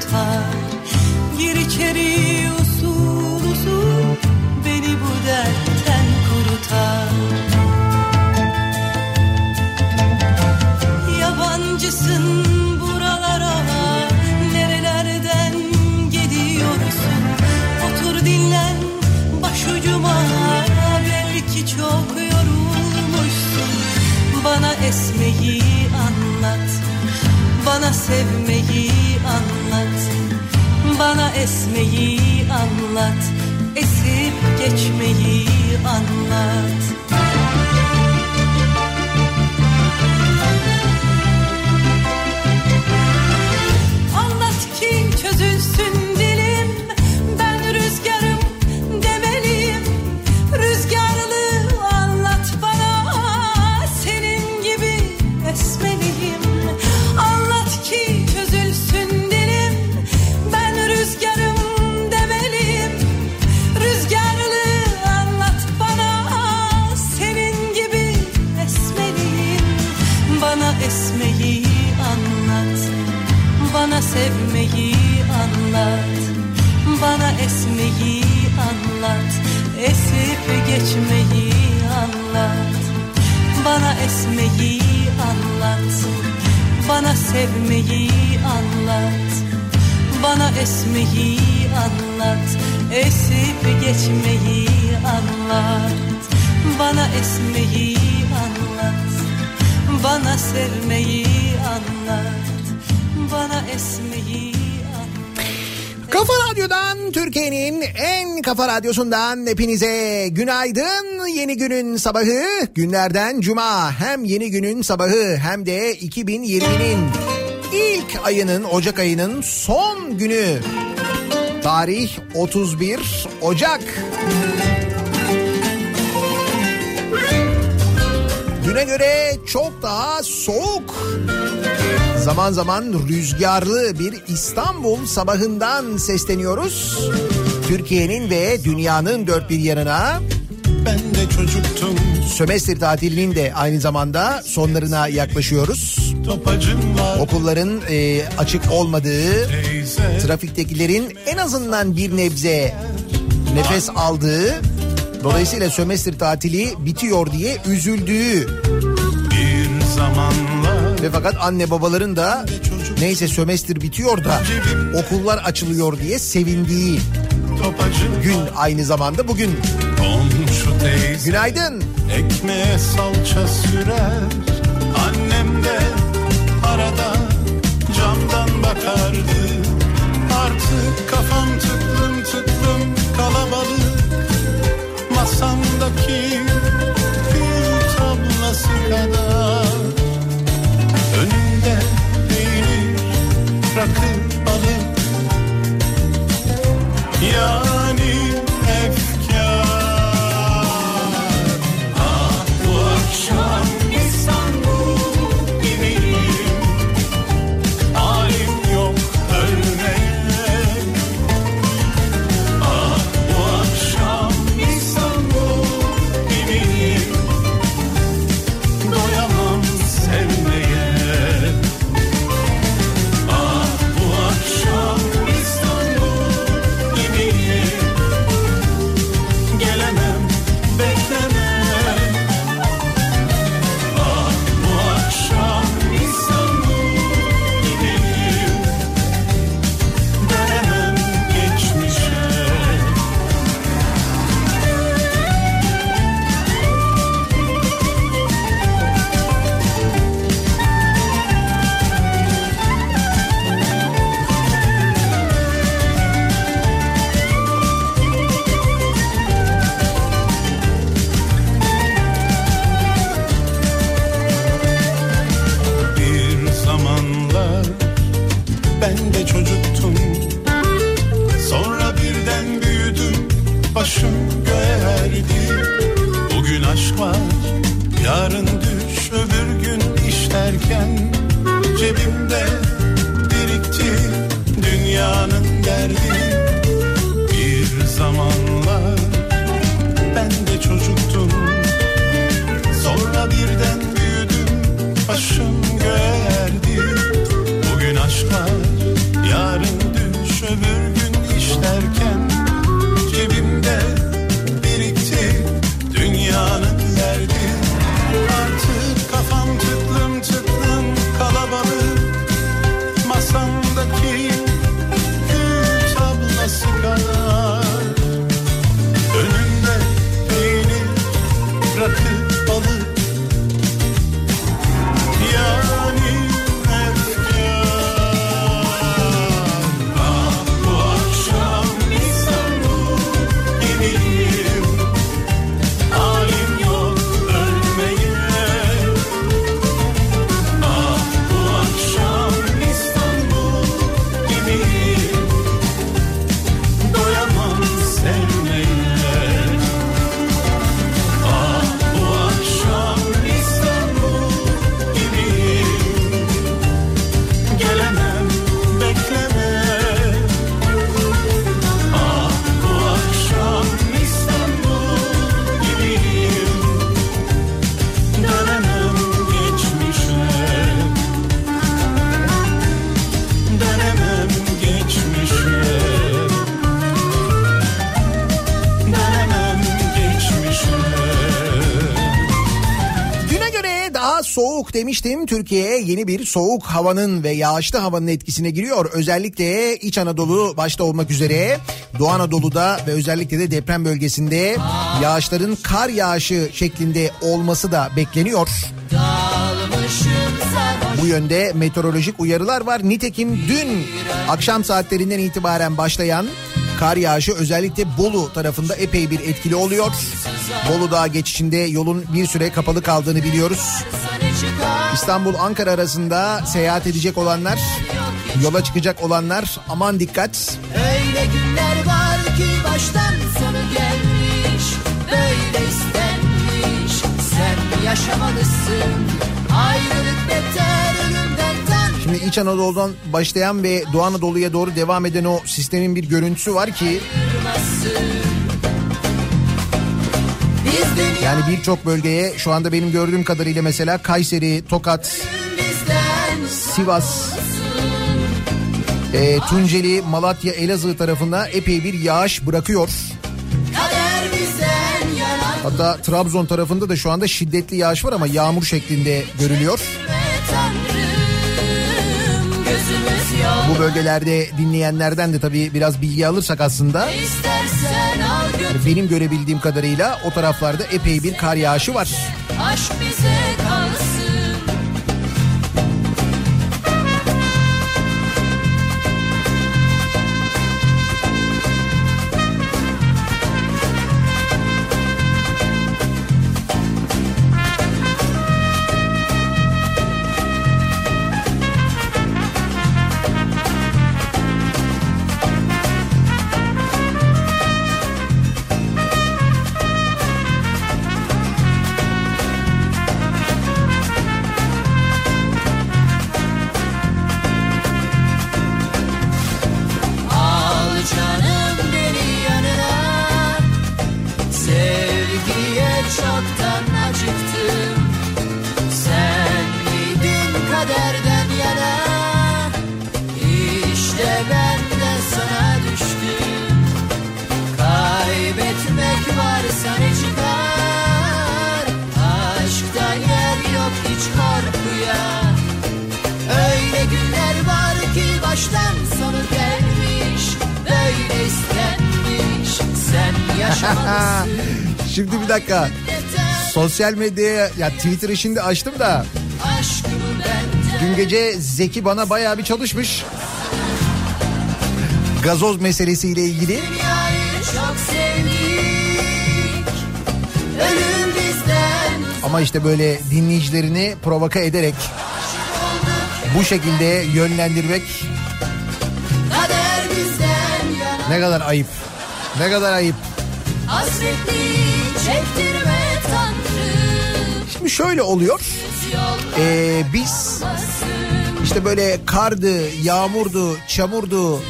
getragen. Radyosu'ndan hepinize günaydın. Yeni günün sabahı günlerden cuma. Hem yeni günün sabahı hem de 2020'nin ilk ayının Ocak ayının son günü. Tarih 31 Ocak. Düne göre çok daha soğuk. Zaman zaman rüzgarlı bir İstanbul sabahından sesleniyoruz. Türkiye'nin ve dünyanın dört bir yanına ben de çocuktum. Sömestr tatilinin de aynı zamanda sonlarına yaklaşıyoruz. Okulların e, açık olmadığı, Teyze. trafiktekilerin en azından bir nebze nefes aldığı, dolayısıyla sömestr tatili bitiyor diye üzüldüğü. Bir ve fakat anne babaların da neyse sömestr bitiyor da okullar açılıyor diye sevindiği gün aynı zamanda bugün. Günaydın. ekmeğe salça sürer. Annem de arada camdan bakardı. Artık kafam tıklım tıklım kalabalık. Masamdaki gül tablası kadar demiştim. Türkiye yeni bir soğuk havanın ve yağışlı havanın etkisine giriyor. Özellikle İç Anadolu başta olmak üzere Doğu Anadolu'da ve özellikle de deprem bölgesinde yağışların kar yağışı şeklinde olması da bekleniyor. Bu yönde meteorolojik uyarılar var. Nitekim dün akşam saatlerinden itibaren başlayan kar yağışı özellikle Bolu tarafında epey bir etkili oluyor. Bolu Dağı geçişinde yolun bir süre kapalı kaldığını biliyoruz. İstanbul-Ankara arasında seyahat edecek olanlar, yola çıkacak olanlar aman dikkat. Öyle günler var ki baştan sonu gelmiş Böyle istenmiş. Sen yaşamalısın Ayrılık beter ölümden Şimdi İç Anadolu'dan başlayan ve Doğu Anadolu'ya doğru devam eden o sistemin bir görüntüsü var ki dünya yani birçok bölgeye şu anda benim gördüğüm kadarıyla mesela Kayseri, Tokat, Sivas, e, Tunceli, Malatya, Elazığ tarafına epey bir yağış bırakıyor. Hatta Trabzon tarafında da şu anda şiddetli yağış var ama yağmur şeklinde görülüyor. Tanrım bölgelerde dinleyenlerden de tabii biraz bilgi alırsak aslında benim görebildiğim kadarıyla o taraflarda epey bir kar yağışı var. aşk bize Şimdi bir dakika. Sosyal medyaya ya Twitter'ı şimdi açtım da dün gece Zeki bana bayağı bir çalışmış. Gazoz meselesiyle ilgili. Ama işte böyle dinleyicilerini provoka ederek bu şekilde yönlendirmek ne kadar ayıp. Ne kadar ayıp. Hasretli çektirme Tanrım Şimdi şöyle oluyor. Ee, biz işte böyle kardı, yağmurdu, çamurdu,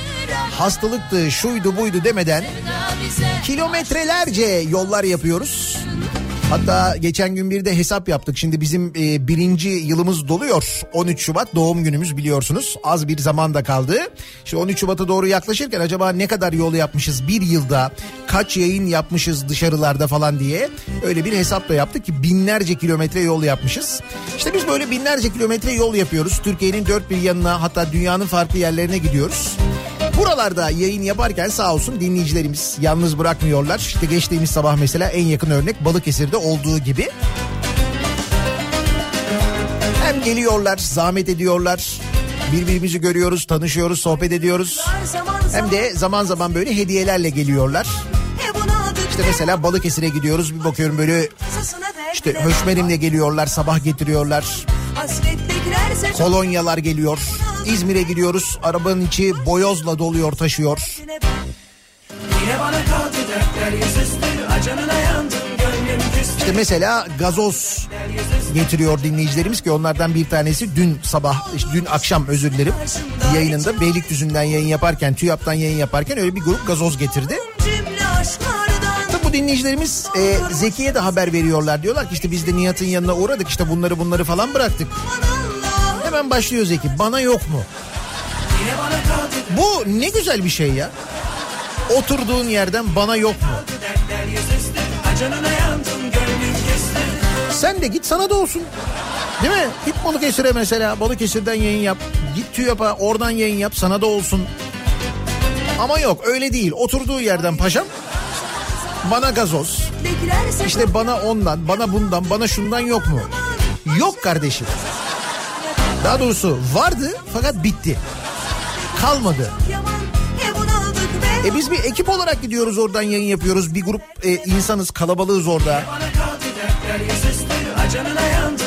hastalıktı, şuydu buydu demeden kilometrelerce yollar yapıyoruz. Hatta geçen gün bir de hesap yaptık. Şimdi bizim e, birinci yılımız doluyor. 13 Şubat doğum günümüz biliyorsunuz. Az bir zaman da kaldı. İşte 13 Şubat'a doğru yaklaşırken acaba ne kadar yol yapmışız bir yılda? Kaç yayın yapmışız dışarılarda falan diye. Öyle bir hesap da yaptık ki binlerce kilometre yol yapmışız. İşte biz böyle binlerce kilometre yol yapıyoruz. Türkiye'nin dört bir yanına hatta dünyanın farklı yerlerine gidiyoruz. Buralarda yayın yaparken sağ olsun dinleyicilerimiz yalnız bırakmıyorlar. İşte geçtiğimiz sabah mesela en yakın örnek Balıkesir'de olduğu gibi. Hem geliyorlar, zahmet ediyorlar. Birbirimizi görüyoruz, tanışıyoruz, sohbet ediyoruz. Hem de zaman zaman böyle hediyelerle geliyorlar. İşte mesela Balıkesir'e gidiyoruz bir bakıyorum böyle işte höşmerimle geliyorlar, sabah getiriyorlar. Kolonyalar geliyor. İzmir'e gidiyoruz. Arabanın içi boyozla doluyor, taşıyor. İşte mesela gazoz getiriyor dinleyicilerimiz ki onlardan bir tanesi dün sabah, işte dün akşam özür dilerim yayınında Beylikdüzü'nden yayın yaparken, TÜYAP'tan yayın yaparken öyle bir grup gazoz getirdi. Bu dinleyicilerimiz e, Zeki'ye de haber veriyorlar. Diyorlar ki işte biz de Nihat'ın yanına uğradık işte bunları bunları falan bıraktık. Hemen başlıyor Zeki bana yok mu? Bu ne güzel bir şey ya. Oturduğun yerden bana yok mu? Sen de git sana da olsun. Değil mi? Git Balıkesir'e mesela. Balıkesir'den yayın yap. Git TÜYAP'a oradan yayın yap. Sana da olsun. Ama yok öyle değil. Oturduğu yerden paşam bana gazoz. İşte bana ondan, bana bundan, bana şundan yok mu? Yok kardeşim. Daha doğrusu vardı fakat bitti. Kalmadı. e biz bir ekip olarak gidiyoruz oradan yayın yapıyoruz. Bir grup e, insanız kalabalığız orada.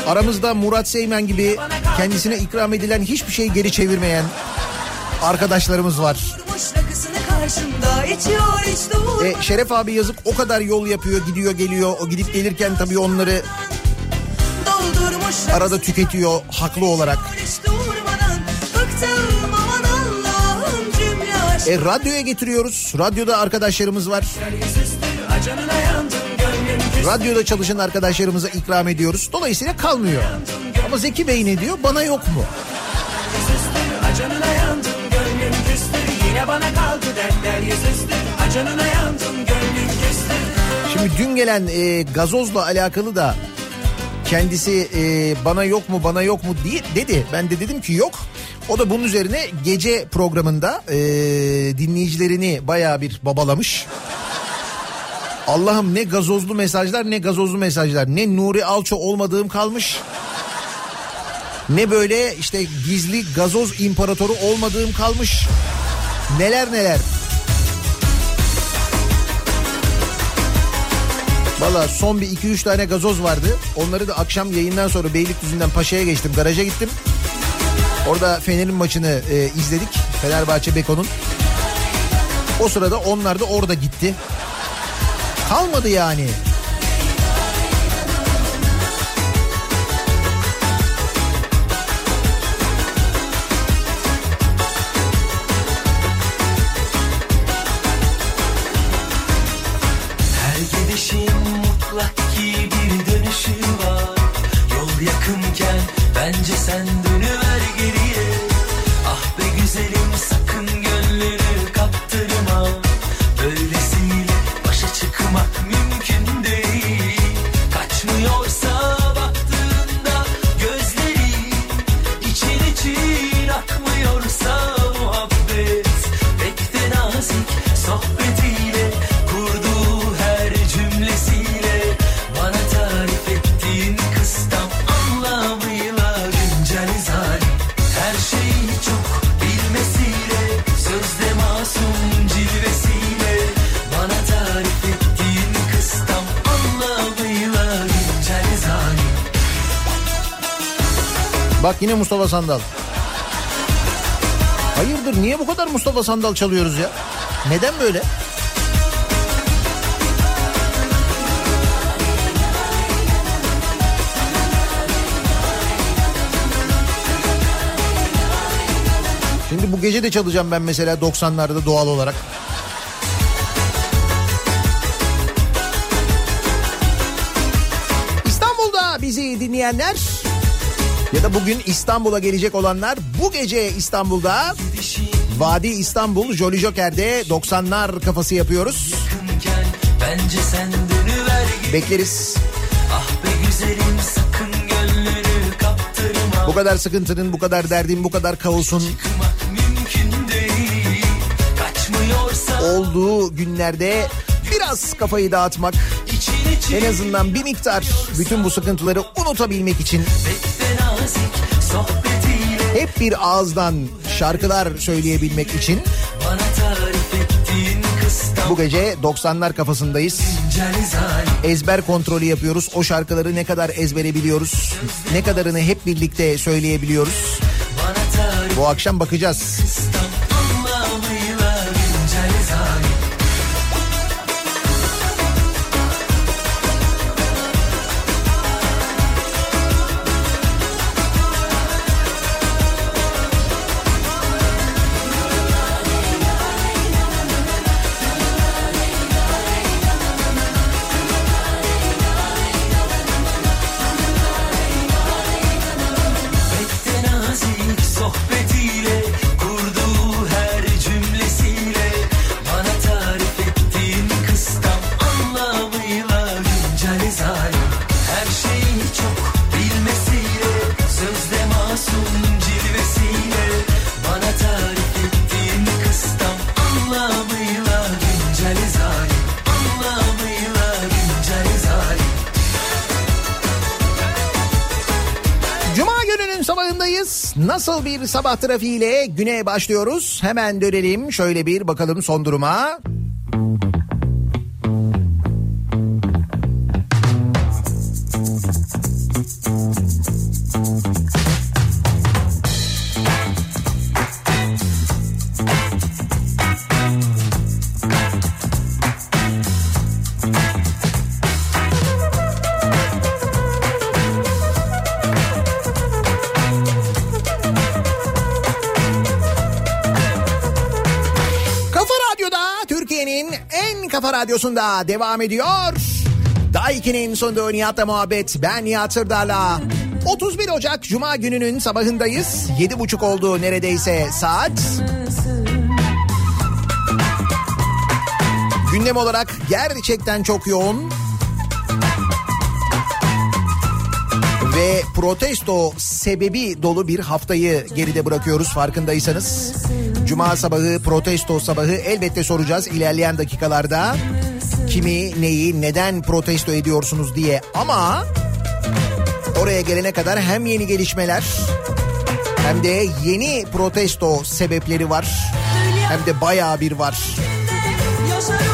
Aramızda Murat Seymen gibi kendisine ikram edilen hiçbir şeyi geri çevirmeyen arkadaşlarımız var. E, Şeref abi yazık o kadar yol yapıyor gidiyor geliyor. O gidip gelirken tabii onları arada tüketiyor haklı olarak. E radyoya getiriyoruz. Radyoda arkadaşlarımız var. Radyoda çalışan arkadaşlarımıza ikram ediyoruz. Dolayısıyla kalmıyor. Ama Zeki Bey ne diyor? Bana yok mu? Acanına yandım gönlüm küstü Yine bana kaldı dertler yüzüstü Acanına yandım gönlüm küstü Şimdi dün gelen e, gazozla alakalı da kendisi e, bana yok mu bana yok mu diye dedi. Ben de dedim ki yok. O da bunun üzerine gece programında e, dinleyicilerini bayağı bir babalamış. Allah'ım ne gazozlu mesajlar ne gazozlu mesajlar. Ne Nuri Alço olmadığım kalmış. Ne böyle işte gizli gazoz imparatoru olmadığım kalmış. Neler neler. Valla son bir iki üç tane gazoz vardı. Onları da akşam yayından sonra Beylikdüzü'nden Paşa'ya geçtim. Garaja gittim. Orada Fener'in maçını e, izledik. Fenerbahçe Beko'nun. O sırada onlar da orada gitti. Kalmadı yani. Yakınken bence sen yine Mustafa Sandal. Hayırdır niye bu kadar Mustafa Sandal çalıyoruz ya? Neden böyle? Şimdi bu gece de çalacağım ben mesela 90'larda doğal olarak. İstanbul'da bizi dinleyenler ya da bugün İstanbul'a gelecek olanlar bu gece İstanbul'da Vadi İstanbul Jolly Joker'de 90'lar kafası yapıyoruz. bence sen Bekleriz. Ah be güzelim sakın gönlünü kaptırma Bu kadar sıkıntının, bu kadar derdin, bu kadar kaosun olduğu günlerde biraz kafayı dağıtmak, en azından bir miktar bütün bu sıkıntıları unutabilmek için hep bir ağızdan şarkılar söyleyebilmek için bu gece 90'lar kafasındayız. ezber kontrolü yapıyoruz. O şarkıları ne kadar ezbere biliyoruz? Ne kadarını hep birlikte söyleyebiliyoruz? Bu akşam bakacağız. Nasıl bir sabah trafiğiyle güne başlıyoruz? Hemen dönelim şöyle bir bakalım son duruma. Radyosunda devam ediyor. Daiki'nin sonunda Nihat'la muhabbet. Ben Nihat Sırdar'la. 31 Ocak Cuma gününün sabahındayız. 7.30 oldu neredeyse saat. Gündem olarak gerçekten çok yoğun. Ve protesto sebebi dolu bir haftayı geride bırakıyoruz farkındaysanız. Cuma sabahı protesto sabahı elbette soracağız ilerleyen dakikalarda. Kimi neyi neden protesto ediyorsunuz diye ama oraya gelene kadar hem yeni gelişmeler hem de yeni protesto sebepleri var. Hem de bayağı bir var. Yaşarım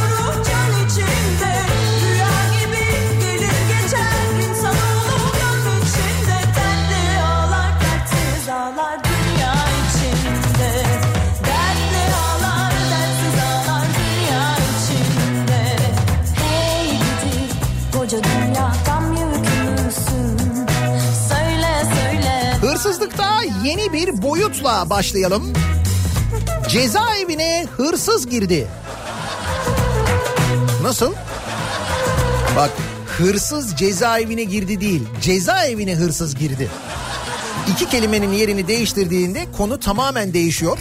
yeni bir boyutla başlayalım. Cezaevine hırsız girdi. Nasıl? Bak hırsız cezaevine girdi değil, cezaevine hırsız girdi. İki kelimenin yerini değiştirdiğinde konu tamamen değişiyor.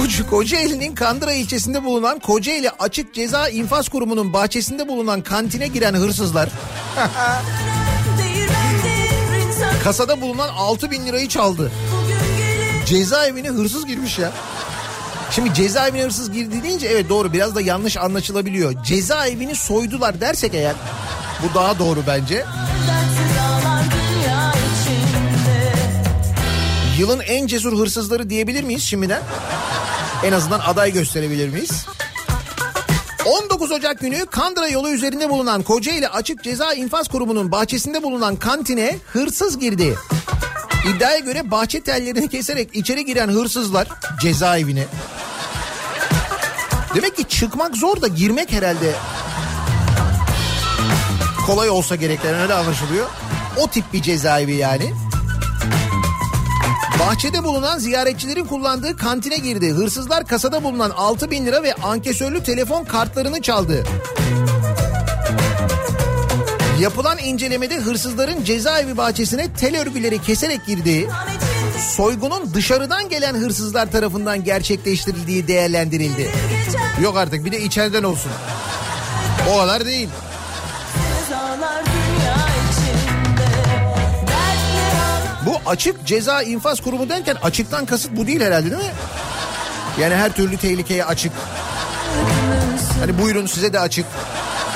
Koca, Kocaeli'nin Kandıra ilçesinde bulunan Kocaeli Açık Ceza İnfaz Kurumu'nun bahçesinde bulunan kantine giren hırsızlar kasada bulunan 6 bin lirayı çaldı. Cezaevine hırsız girmiş ya. Şimdi cezaevine hırsız girdi deyince evet doğru biraz da yanlış anlaşılabiliyor. Cezaevini soydular dersek eğer bu daha doğru bence. Yılın en cesur hırsızları diyebilir miyiz şimdiden? En azından aday gösterebilir miyiz? 19 Ocak günü Kandıra yolu üzerinde bulunan Kocaeli Açık Ceza İnfaz Kurumu'nun bahçesinde bulunan kantine hırsız girdi. İddiaya göre bahçe tellerini keserek içeri giren hırsızlar cezaevine. Demek ki çıkmak zor da girmek herhalde kolay olsa gerek öyle anlaşılıyor. O tip bir cezaevi yani. Bahçede bulunan ziyaretçilerin kullandığı kantine girdi. Hırsızlar kasada bulunan 6 bin lira ve ankesörlü telefon kartlarını çaldı. Yapılan incelemede hırsızların cezaevi bahçesine tel örgüleri keserek girdiği, soygunun dışarıdan gelen hırsızlar tarafından gerçekleştirildiği değerlendirildi. Yok artık bir de içeriden olsun. O kadar değil. ağlar Bu açık ceza infaz kurumu derken açıktan kasıt bu değil herhalde değil mi? Yani her türlü tehlikeye açık. Hani buyurun size de açık.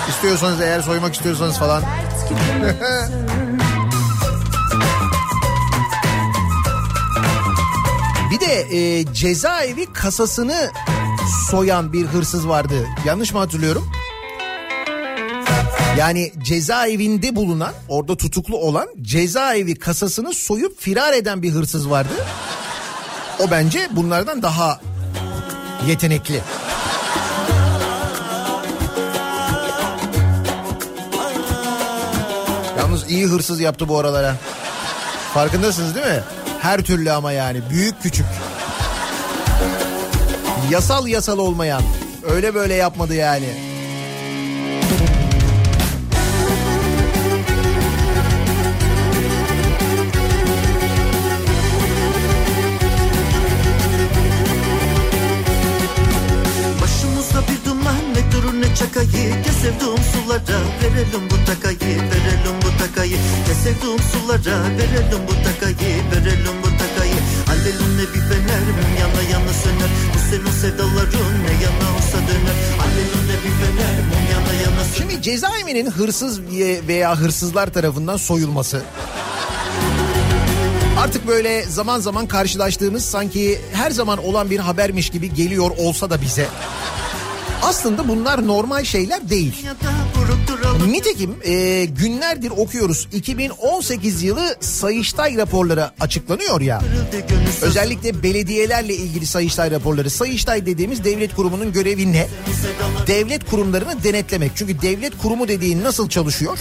İstiyorsanız eğer soymak istiyorsanız falan. Bir de e, cezaevi kasasını soyan bir hırsız vardı. Yanlış mı hatırlıyorum? Yani cezaevinde bulunan, orada tutuklu olan cezaevi kasasını soyup firar eden bir hırsız vardı. O bence bunlardan daha yetenekli. Yalnız iyi hırsız yaptı bu aralara. Farkındasınız değil mi? Her türlü ama yani büyük küçük. Yasal yasal olmayan. Öyle böyle yapmadı yani. Çakayı Gel sevduğum sulara verelim bu takayı Verelim bu takayı. Gel sevduğum sulara verelim bu takayı Verelim bu takayı. Alelune bir fener mum yana yana söner. Bu senin sevdaların ne yana olsa döner. Alelune bir fener mum yana yana söner. Şimdi cezaevinin hırsız veya hırsızlar tarafından soyulması. Artık böyle zaman zaman karşılaştığımız sanki her zaman olan bir habermiş gibi geliyor olsa da bize aslında bunlar normal şeyler değil. Nitekim e, günlerdir okuyoruz 2018 yılı Sayıştay raporları açıklanıyor ya. Özellikle belediyelerle ilgili Sayıştay raporları. Sayıştay dediğimiz devlet kurumunun görevi ne? Devlet kurumlarını denetlemek. Çünkü devlet kurumu dediğin nasıl çalışıyor?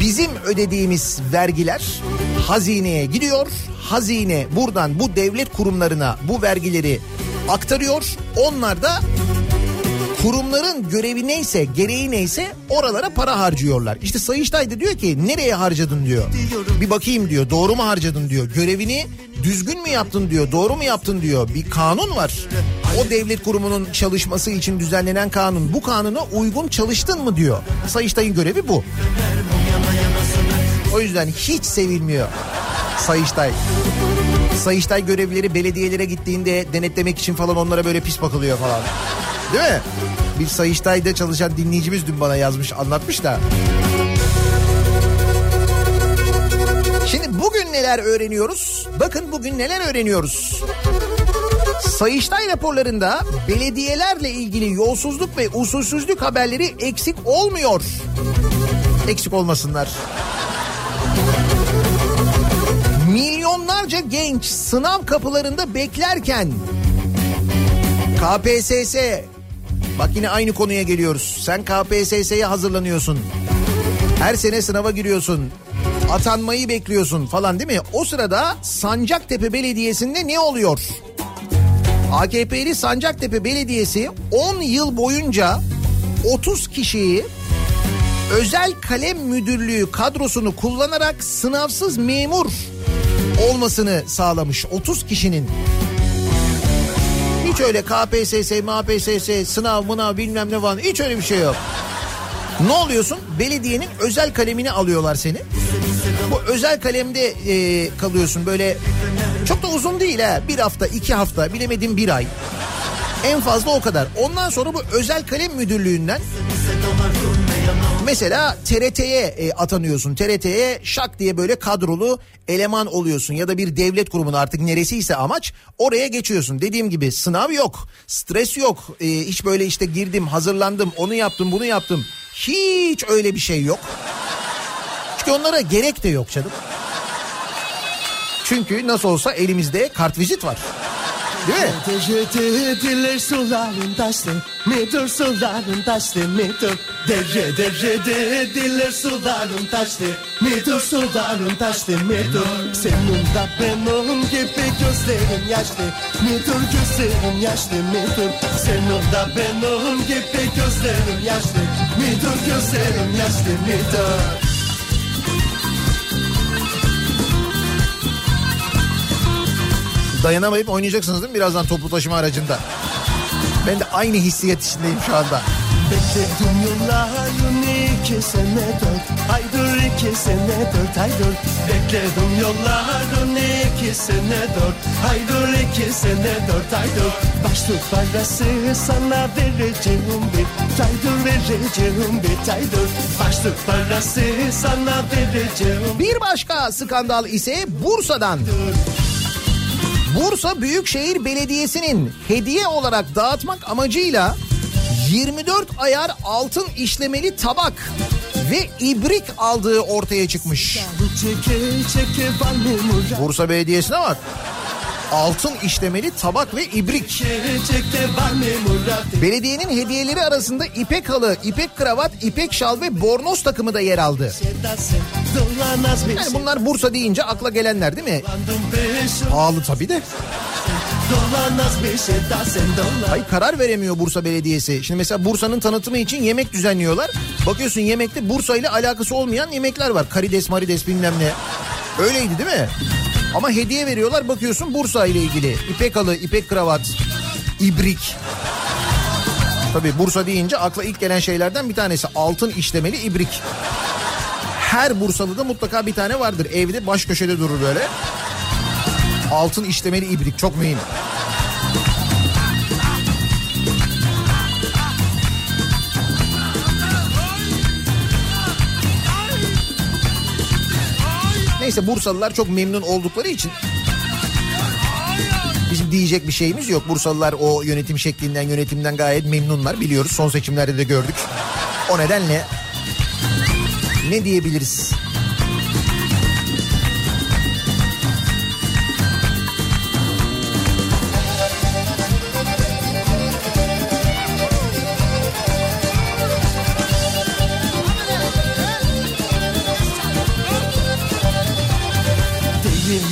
Bizim ödediğimiz vergiler hazineye gidiyor. Hazine buradan bu devlet kurumlarına bu vergileri aktarıyor. Onlar da kurumların görevi neyse, gereği neyse oralara para harcıyorlar. İşte Sayıştay da diyor ki nereye harcadın diyor. Bir bakayım diyor. Doğru mu harcadın diyor. Görevini düzgün mü yaptın diyor. Doğru mu yaptın diyor. Bir kanun var. O devlet kurumunun çalışması için düzenlenen kanun. Bu kanuna uygun çalıştın mı diyor. Sayıştay'ın görevi bu. O yüzden hiç sevilmiyor Sayıştay. Sayıştay görevlileri belediyelere gittiğinde denetlemek için falan onlara böyle pis bakılıyor falan. Değil mi? Bir Sayıştay'da çalışan dinleyicimiz dün bana yazmış anlatmış da. Şimdi bugün neler öğreniyoruz? Bakın bugün neler öğreniyoruz? Sayıştay raporlarında belediyelerle ilgili yolsuzluk ve usulsüzlük haberleri eksik olmuyor. Eksik olmasınlar. Milyonlarca genç sınav kapılarında beklerken KPSS bak yine aynı konuya geliyoruz. Sen KPSS'ye hazırlanıyorsun. Her sene sınava giriyorsun. Atanmayı bekliyorsun falan değil mi? O sırada Sancaktepe Belediyesi'nde ne oluyor? AKP'li Sancaktepe Belediyesi 10 yıl boyunca 30 kişiyi özel kalem müdürlüğü kadrosunu kullanarak sınavsız memur olmasını sağlamış 30 kişinin. Hiç öyle KPSS, MAPSS, sınav, mınav bilmem ne falan hiç öyle bir şey yok. Ne oluyorsun? Belediyenin özel kalemini alıyorlar seni. Bu özel kalemde e, kalıyorsun böyle çok da uzun değil ha. Bir hafta, iki hafta, bilemedim bir ay. En fazla o kadar. Ondan sonra bu özel kalem müdürlüğünden mesela TRT'ye e, atanıyorsun. TRT'ye şak diye böyle kadrolu eleman oluyorsun ya da bir devlet kurumuna artık neresiyse amaç oraya geçiyorsun. Dediğim gibi sınav yok, stres yok. E, hiç böyle işte girdim, hazırlandım, onu yaptım, bunu yaptım. Hiç öyle bir şey yok. Çünkü onlara gerek de yok canım. Çünkü nasıl olsa elimizde kartvizit var. Değil mi? Derede diller suların taştı Midur suların taştı midur Dere derede diller suların taştı Midur suların taştı midur Senin de benim gibi gözlerim yaşlı. Midur gözlerim yaşlı midur Senin de benim gibi gözlerim yaşlı. Midur gözlerim yaşlı midur Dayanamayıp oynayacaksınız değil mi birazdan toplu taşıma aracında? Ben de aynı hissiyat içindeyim şu anda. Bekledim yolların iki sene dört. Aydır iki sene dört aydır Bekledim yolların iki sene dört. Aydır iki sene dört aydır Başlık parası sana vereceğim bir. Aydır vereceğim bir aydır Başlık parası sana vereceğim. Bir başka skandal ise Bursa'dan. Bursa Büyükşehir Belediyesi'nin hediye olarak dağıtmak amacıyla 24 ayar altın işlemeli tabak ve ibrik aldığı ortaya çıkmış. Bursa Belediyesi'ne bak. Altın işlemeli tabak ve ibrik. Belediyenin hediyeleri arasında ipek halı, ipek kravat, ipek şal ve bornoz takımı da yer aldı. Yani bunlar Bursa deyince akla gelenler değil mi? Pahalı tabii de. Ay karar veremiyor Bursa Belediyesi. Şimdi mesela Bursa'nın tanıtımı için yemek düzenliyorlar. Bakıyorsun yemekte Bursa ile alakası olmayan yemekler var. Karides marides bilmem ne. Öyleydi değil mi? Ama hediye veriyorlar bakıyorsun Bursa ile ilgili. İpek halı, ipek kravat, ibrik. Tabii Bursa deyince akla ilk gelen şeylerden bir tanesi altın işlemeli ibrik. Her Bursalı'da mutlaka bir tane vardır. Evde baş köşede durur böyle. Altın işlemeli ibrik çok mühim. Neyse Bursalılar çok memnun oldukları için bizim diyecek bir şeyimiz yok. Bursalılar o yönetim şeklinden yönetimden gayet memnunlar biliyoruz. Son seçimlerde de gördük. O nedenle ne diyebiliriz?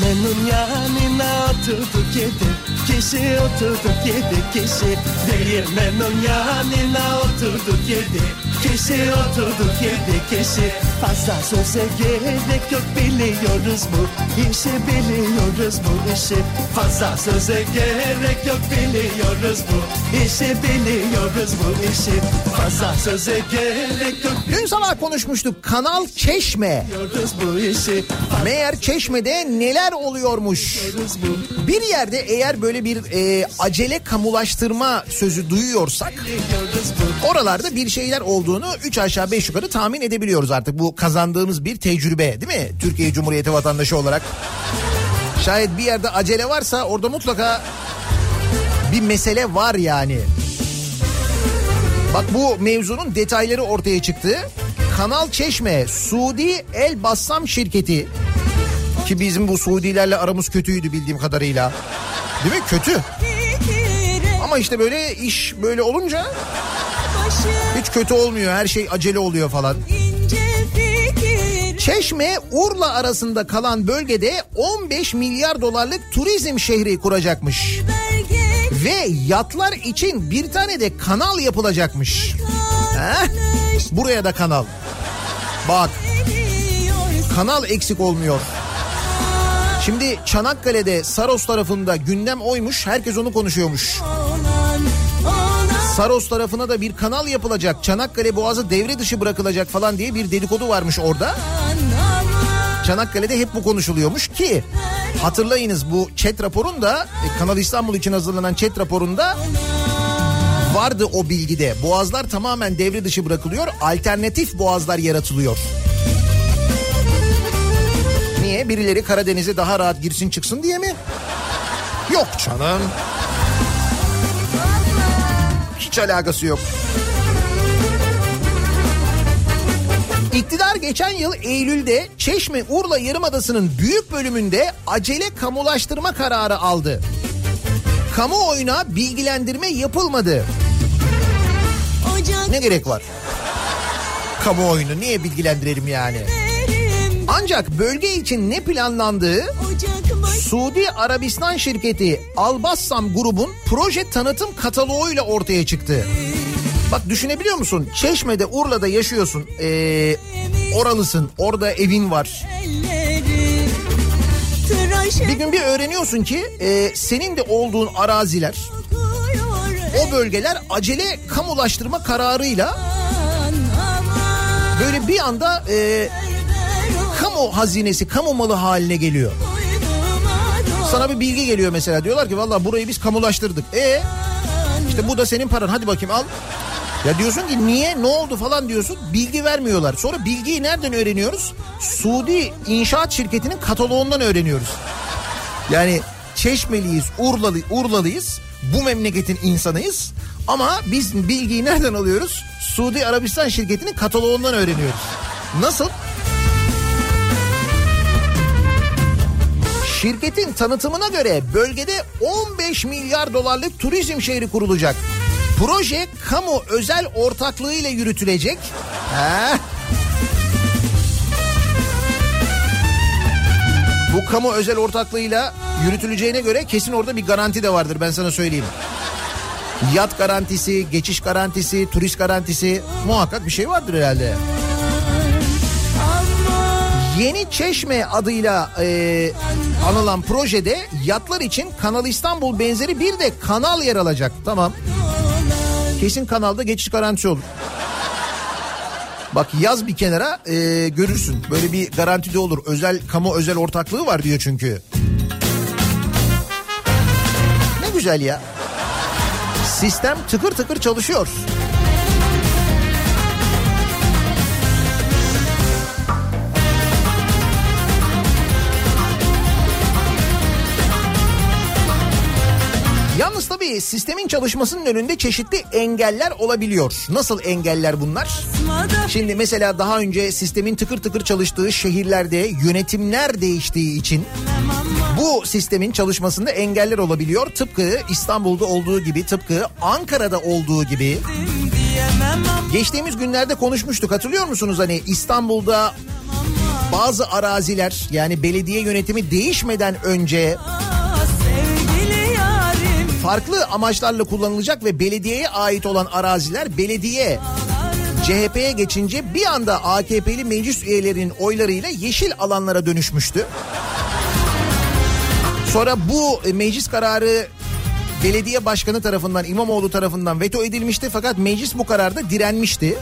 Değirmenin yanına oturduk yedi? Kişi oturduk yedi kişi Değirmenin yanına oturduk yedi kişi oturduk yerde kişi. Fazla söze gerek yok biliyoruz bu işi biliyoruz bu işi. Fazla söze gerek yok biliyoruz bu işi biliyoruz bu işi. Fazla söze gerek yok. Dün sabah konuşmuştuk Kanal Çeşme. bu işi. Meğer Çeşme'de neler oluyormuş. Bir yerde eğer böyle bir e, acele kamulaştırma sözü duyuyorsak oralarda bir şeyler olduğunu 3 aşağı 5 yukarı tahmin edebiliyoruz artık. Bu kazandığımız bir tecrübe değil mi? Türkiye Cumhuriyeti vatandaşı olarak. Şayet bir yerde acele varsa orada mutlaka bir mesele var yani. Bak bu mevzunun detayları ortaya çıktı. Kanal Çeşme Suudi El Bassam şirketi ki bizim bu Suudilerle aramız kötüydü bildiğim kadarıyla. Değil mi? Kötü. Ama işte böyle iş böyle olunca hiç kötü olmuyor. Her şey acele oluyor falan. Çeşme Urla arasında kalan bölgede 15 milyar dolarlık turizm şehri kuracakmış. Ve yatlar için bir tane de kanal yapılacakmış. Heh, buraya da kanal. Bak kanal eksik olmuyor. Şimdi Çanakkale'de Saros tarafında gündem oymuş. Herkes onu konuşuyormuş. Saros tarafına da bir kanal yapılacak. Çanakkale Boğazı devre dışı bırakılacak falan diye bir dedikodu varmış orada. Çanakkale'de hep bu konuşuluyormuş ki hatırlayınız bu chat raporunda e, Kanal İstanbul için hazırlanan chat raporunda vardı o bilgide. Boğazlar tamamen devre dışı bırakılıyor. Alternatif boğazlar yaratılıyor. Niye? Birileri Karadeniz'e daha rahat girsin çıksın diye mi? Yok canım. Hiç alakası yok. İktidar geçen yıl Eylül'de Çeşme Urla Yarımadası'nın büyük bölümünde acele kamulaştırma kararı aldı. Kamuoyuna bilgilendirme yapılmadı. Ne gerek var? Kamuoyunu niye bilgilendirelim yani? Ancak bölge için ne planlandığı Suudi Arabistan şirketi Albassam grubun proje tanıtım kataloğuyla ortaya çıktı. Bak düşünebiliyor musun? Çeşme'de Urla'da yaşıyorsun. Ee, oralısın. Orada evin var. Bir gün bir öğreniyorsun ki e, senin de olduğun araziler, o bölgeler acele kamulaştırma kararıyla böyle bir anda e, kamu hazinesi, kamu malı haline geliyor. Sana bir bilgi geliyor mesela diyorlar ki valla burayı biz kamulaştırdık. E işte bu da senin paran hadi bakayım al. Ya diyorsun ki niye ne oldu falan diyorsun bilgi vermiyorlar. Sonra bilgiyi nereden öğreniyoruz? Suudi inşaat şirketinin kataloğundan öğreniyoruz. Yani Çeşmeliyiz, Urlalı, Urlalıyız. Bu memleketin insanıyız. Ama biz bilgiyi nereden alıyoruz? Suudi Arabistan şirketinin kataloğundan öğreniyoruz. Nasıl? Şirketin tanıtımına göre bölgede 15 milyar dolarlık turizm şehri kurulacak. Proje kamu özel ortaklığı ile yürütülecek. Heh. Bu kamu özel ortaklığıyla yürütüleceğine göre kesin orada bir garanti de vardır ben sana söyleyeyim. Yat garantisi, geçiş garantisi, turist garantisi muhakkak bir şey vardır herhalde. Yeni Çeşme adıyla e, anılan projede yatlar için Kanal İstanbul benzeri bir de kanal yer alacak. Tamam. Kesin kanalda geçiş garantisi olur. Bak yaz bir kenara e, görürsün. Böyle bir garanti de olur. Özel kamu özel ortaklığı var diyor çünkü. Ne güzel ya. Sistem tıkır tıkır çalışıyor. Sistemin çalışmasının önünde çeşitli engeller olabiliyor. Nasıl engeller bunlar? Şimdi mesela daha önce sistemin tıkır tıkır çalıştığı şehirlerde yönetimler değiştiği için bu sistemin çalışmasında engeller olabiliyor. Tıpkı İstanbul'da olduğu gibi, tıpkı Ankara'da olduğu gibi. Geçtiğimiz günlerde konuşmuştuk hatırlıyor musunuz? Hani İstanbul'da bazı araziler yani belediye yönetimi değişmeden önce farklı amaçlarla kullanılacak ve belediyeye ait olan araziler belediye CHP'ye geçince bir anda AKP'li meclis üyelerinin oylarıyla yeşil alanlara dönüşmüştü. Sonra bu e, meclis kararı belediye başkanı tarafından İmamoğlu tarafından veto edilmişti fakat meclis bu kararda direnmişti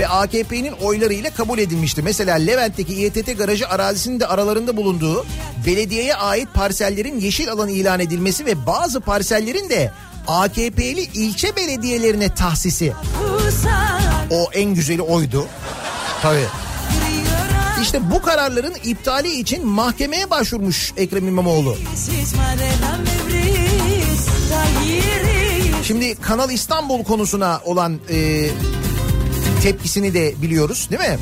ve AKP'nin oylarıyla kabul edilmişti. Mesela Levent'teki İETT garajı arazisinin de aralarında bulunduğu belediyeye ait parsellerin yeşil alan ilan edilmesi ve bazı parsellerin de AKP'li ilçe belediyelerine tahsisi. O en güzeli oydu. Tabii. İşte bu kararların iptali için mahkemeye başvurmuş Ekrem İmamoğlu. Şimdi Kanal İstanbul konusuna olan e, tepkisini de biliyoruz değil mi?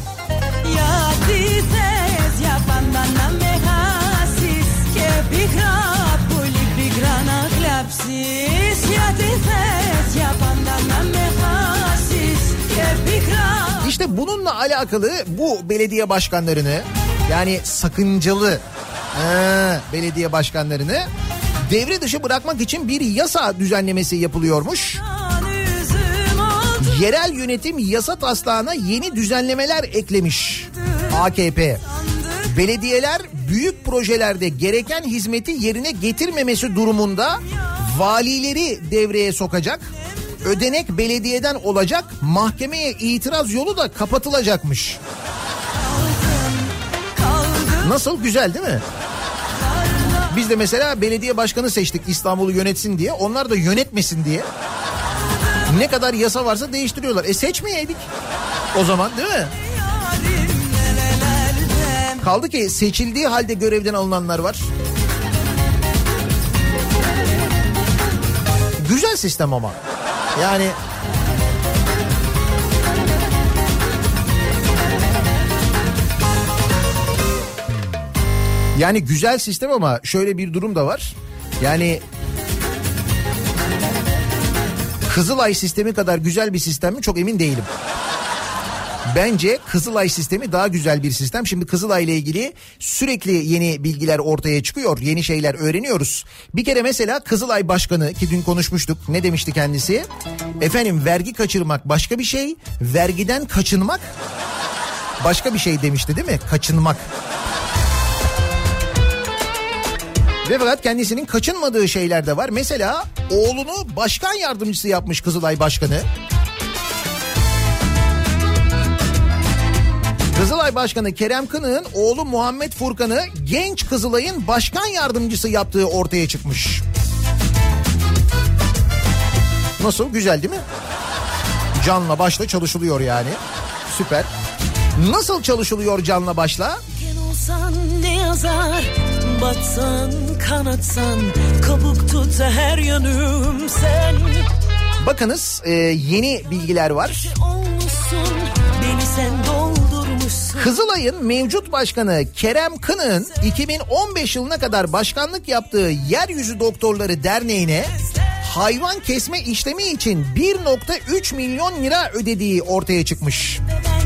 İşte bununla alakalı bu belediye başkanlarını yani sakıncalı ee, belediye başkanlarını devre dışı bırakmak için bir yasa düzenlemesi yapılıyormuş. Yerel yönetim yasa taslağına yeni düzenlemeler eklemiş AKP. Belediyeler büyük projelerde gereken hizmeti yerine getirmemesi durumunda valileri devreye sokacak. Ödenek belediyeden olacak. Mahkemeye itiraz yolu da kapatılacakmış. Nasıl güzel değil mi? Biz de mesela belediye başkanı seçtik İstanbul'u yönetsin diye. Onlar da yönetmesin diye. Ne kadar yasa varsa değiştiriyorlar. E seçmeyeydik o zaman değil mi? Kaldı ki seçildiği halde görevden alınanlar var. Güzel sistem ama. Yani Yani güzel sistem ama şöyle bir durum da var. Yani Kızılay sistemi kadar güzel bir sistem mi çok emin değilim. Bence Kızılay sistemi daha güzel bir sistem. Şimdi Kızılay ile ilgili sürekli yeni bilgiler ortaya çıkıyor. Yeni şeyler öğreniyoruz. Bir kere mesela Kızılay Başkanı ki dün konuşmuştuk. Ne demişti kendisi? Efendim vergi kaçırmak başka bir şey. Vergiden kaçınmak başka bir şey demişti değil mi? Kaçınmak. Ve fakat kendisinin kaçınmadığı şeyler de var. Mesela oğlunu başkan yardımcısı yapmış Kızılay Başkanı. Kızılay Başkanı Kerem Kınık'ın oğlu Muhammed Furkan'ı genç Kızılay'ın başkan yardımcısı yaptığı ortaya çıkmış. Nasıl? Güzel değil mi? Canla başla çalışılıyor yani. Süper. Nasıl çalışılıyor canla başla? Batsan kanatsan Kabuk tut her yanım sen Bakınız e, yeni bilgiler var. Kızılay'ın mevcut başkanı Kerem Kınık'ın 2015 yılına kadar başkanlık yaptığı Yeryüzü Doktorları Derneği'ne hayvan kesme işlemi için 1.3 milyon lira ödediği ortaya çıkmış. Olmuşum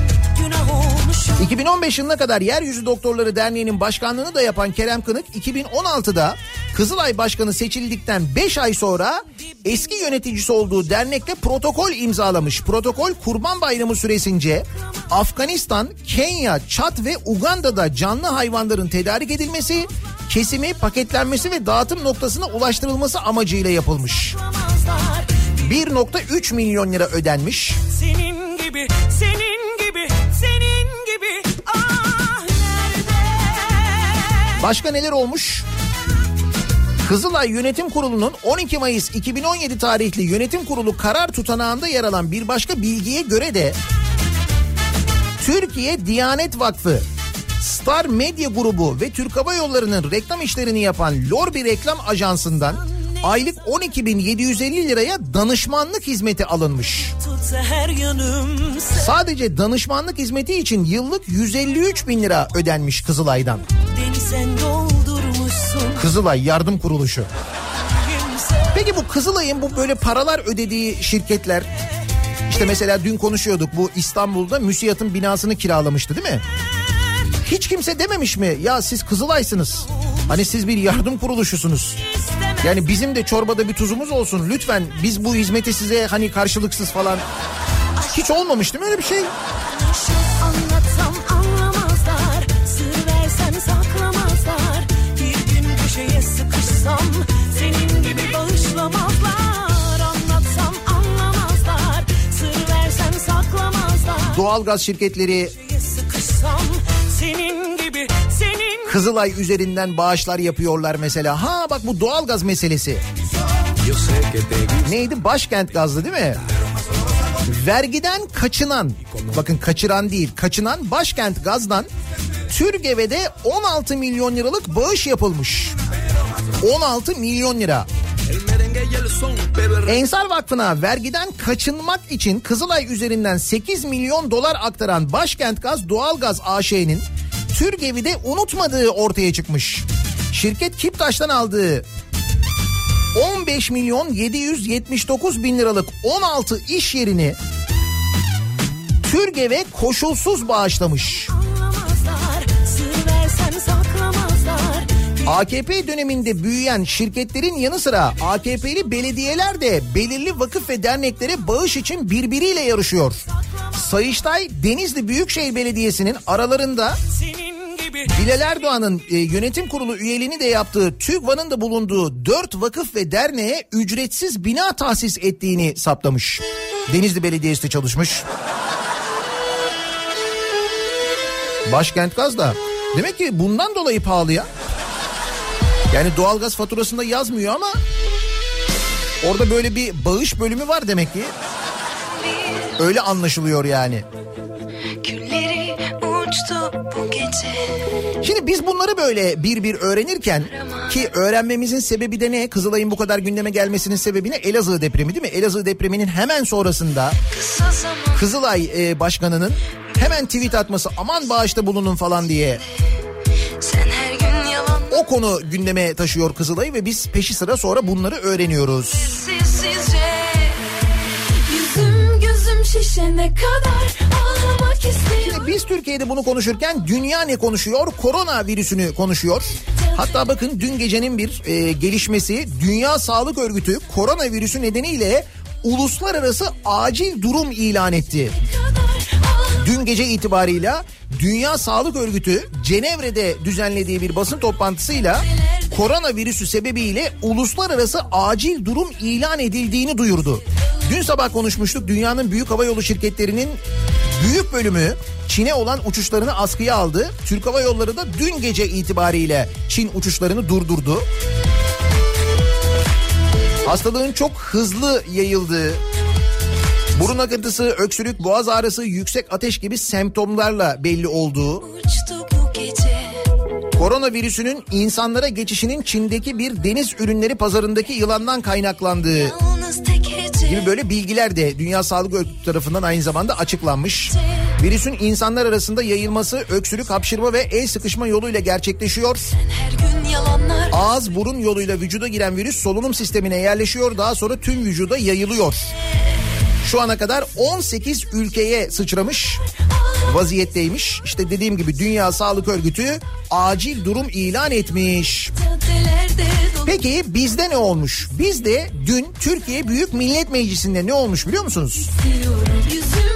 2015 yılına kadar Yeryüzü Doktorları Derneği'nin başkanlığını da yapan Kerem Kınık 2016'da Kızılay Başkanı seçildikten 5 ay sonra eski yöneticisi olduğu dernekle protokol imzalamış. Protokol Kurban Bayramı süresince Afganistan, Kenya, Çat ve Uganda'da canlı hayvanların tedarik edilmesi, kesimi, paketlenmesi ve dağıtım noktasına ulaştırılması amacıyla yapılmış. Bulamazlar 1.3 milyon lira ödenmiş. Senin gibi senin Başka neler olmuş? Kızılay Yönetim Kurulu'nun 12 Mayıs 2017 tarihli yönetim kurulu karar tutanağında yer alan bir başka bilgiye göre de Türkiye Diyanet Vakfı, Star Medya Grubu ve Türk Hava Yolları'nın reklam işlerini yapan Lorbi Reklam Ajansı'ndan aylık 12.750 liraya danışmanlık hizmeti alınmış. Sadece danışmanlık hizmeti için yıllık 153 bin lira ödenmiş Kızılay'dan. Doldurmuşsun Kızılay Yardım Kuruluşu. Peki bu Kızılay'ın bu böyle paralar ödediği şirketler işte mesela dün konuşuyorduk bu İstanbul'da müsiyatın binasını kiralamıştı değil mi? Hiç kimse dememiş mi ya siz Kızılay'sınız. Hani siz bir yardım kuruluşusunuz. Yani bizim de çorbada bir tuzumuz olsun lütfen biz bu hizmeti size hani karşılıksız falan Hiç olmamış değil mi öyle bir şey? Doğalgaz şirketleri Kızılay üzerinden bağışlar yapıyorlar mesela. Ha bak bu doğalgaz meselesi. Neydi? Başkent gazlı değil mi? Vergiden kaçınan, bakın kaçıran değil, kaçınan başkent gazdan Türgev'e de 16 milyon liralık bağış yapılmış. 16 milyon lira. Ensar Vakfı'na vergiden kaçınmak için Kızılay üzerinden 8 milyon dolar aktaran Başkent Gaz Doğalgaz AŞ'nin Türgev'i de unutmadığı ortaya çıkmış. Şirket Kiptaş'tan aldığı 15 milyon 779 bin liralık 16 iş yerini Türgev'e koşulsuz bağışlamış. anlamazlar AKP döneminde büyüyen şirketlerin yanı sıra AKP'li belediyeler de belirli vakıf ve derneklere bağış için birbiriyle yarışıyor. Sayıştay Denizli Büyükşehir Belediyesi'nin aralarında Bilal Erdoğan'ın e, yönetim kurulu üyeliğini de yaptığı TÜGVA'nın da bulunduğu 4 vakıf ve derneğe ücretsiz bina tahsis ettiğini saptamış. Denizli Belediyesi de çalışmış. Başkent Gaz da. Demek ki bundan dolayı pahalı ya. Yani doğalgaz faturasında yazmıyor ama orada böyle bir bağış bölümü var demek ki. Öyle anlaşılıyor yani. Şimdi biz bunları böyle bir bir öğrenirken ki öğrenmemizin sebebi de ne? Kızılay'ın bu kadar gündeme gelmesinin sebebi ne? Elazığ depremi değil mi? Elazığ depreminin hemen sonrasında Kızılay e, başkanının hemen tweet atması aman bağışta bulunun falan diye sen o konu gündeme taşıyor Kızılay'ı ve biz peşi sıra sonra bunları öğreniyoruz. sessizce Yüzüm gözüm şişene kadar ağlamak istiyorum Biz Türkiye'de bunu konuşurken dünya ne konuşuyor? Korona virüsünü konuşuyor. Hatta bakın dün gecenin bir e, gelişmesi Dünya Sağlık Örgütü koronavirüsü nedeniyle uluslararası acil durum ilan etti. Dün gece itibarıyla Dünya Sağlık Örgütü Cenevre'de düzenlediği bir basın toplantısıyla koronavirüsü sebebiyle uluslararası acil durum ilan edildiğini duyurdu. Dün sabah konuşmuştuk dünyanın büyük havayolu şirketlerinin büyük bölümü Çin'e olan uçuşlarını askıya aldı. Türk Hava Yolları da dün gece itibariyle Çin uçuşlarını durdurdu. Hastalığın çok hızlı yayıldığı, burun akıntısı, öksürük, boğaz ağrısı, yüksek ateş gibi semptomlarla belli olduğu, koronavirüsünün insanlara geçişinin Çin'deki bir deniz ürünleri pazarındaki yılandan kaynaklandığı gibi böyle bilgiler de Dünya Sağlık Örgütü tarafından aynı zamanda açıklanmış. Virüsün insanlar arasında yayılması öksürük, hapşırma ve el sıkışma yoluyla gerçekleşiyor. Ağız burun yoluyla vücuda giren virüs solunum sistemine yerleşiyor daha sonra tüm vücuda yayılıyor. Şu ana kadar 18 ülkeye sıçramış vaziyetteymiş. İşte dediğim gibi Dünya Sağlık Örgütü acil durum ilan etmiş. Peki bizde ne olmuş? Bizde dün Türkiye Büyük Millet Meclisi'nde ne olmuş biliyor musunuz? kadar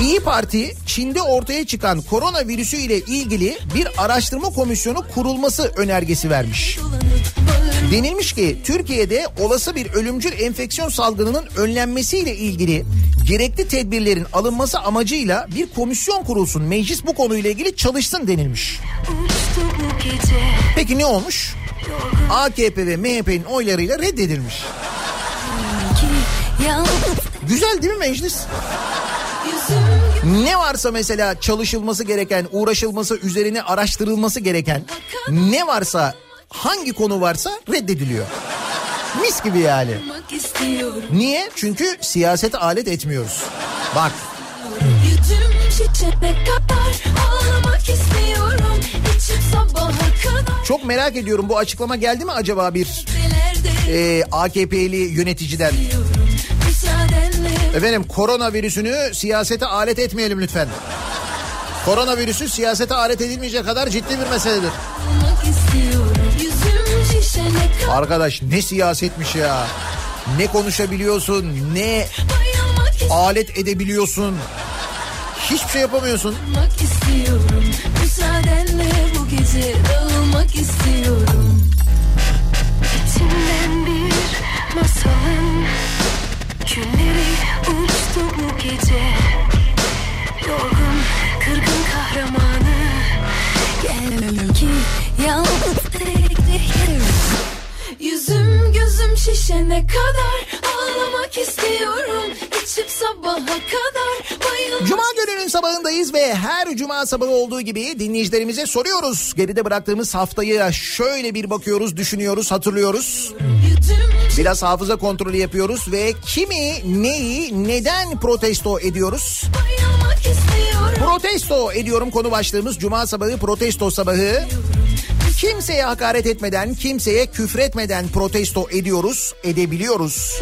İyi Parti Çin'de ortaya çıkan koronavirüsü ile ilgili bir araştırma komisyonu kurulması önergesi vermiş. Denilmiş ki Türkiye'de olası bir ölümcül enfeksiyon salgınının önlenmesiyle ilgili gerekli tedbirlerin alınması amacıyla bir komisyon kurulsun. Meclis bu konuyla ilgili çalışsın denilmiş. Peki ne olmuş? AKP ve MHP'nin oylarıyla reddedilmiş. Güzel değil mi meclis? Ne varsa mesela çalışılması gereken, uğraşılması, üzerine araştırılması gereken ne varsa hangi konu varsa reddediliyor. Mis gibi yani. istiyorum Niye? Çünkü siyasete alet etmiyoruz. Bak istiyorum çok merak ediyorum bu açıklama geldi mi acaba bir e, AKP'li yöneticiden? Müsaadenle Efendim koronavirüsünü siyasete alet etmeyelim lütfen. Koronavirüsü siyasete alet edilmeyecek kadar ciddi bir meseledir. Arkadaş ne siyasetmiş ya. Ne konuşabiliyorsun ne alet edebiliyorsun. Hiçbir şey yapamıyorsun. Müsaadenle bu gece dağılmak istiyorum şişene kadar Ağlamak istiyorum İçip sabaha kadar bayılmak Cuma gününün sabahındayız ve her cuma sabahı olduğu gibi dinleyicilerimize soruyoruz. Geride bıraktığımız haftayı şöyle bir bakıyoruz, düşünüyoruz, hatırlıyoruz. Biraz hafıza kontrolü yapıyoruz ve kimi, neyi, neden protesto ediyoruz? Protesto ediyorum konu başlığımız Cuma sabahı protesto sabahı. Kimseye hakaret etmeden, kimseye küfretmeden protesto ediyoruz, edebiliyoruz.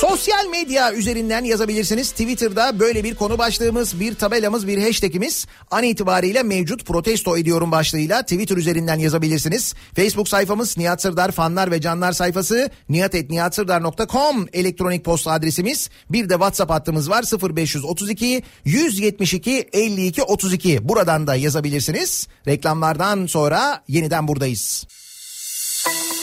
Sosyal medya üzerinden yazabilirsiniz. Twitter'da böyle bir konu başlığımız, bir tabelamız, bir hashtagimiz an itibariyle mevcut protesto ediyorum başlığıyla Twitter üzerinden yazabilirsiniz. Facebook sayfamız Nihat Sırdar fanlar ve canlar sayfası nihatetnihatsırdar.com elektronik posta adresimiz. Bir de WhatsApp hattımız var 0532 172 52 32. Buradan da yazabilirsiniz. Reklamlardan sonra yeniden buradayız. Kafa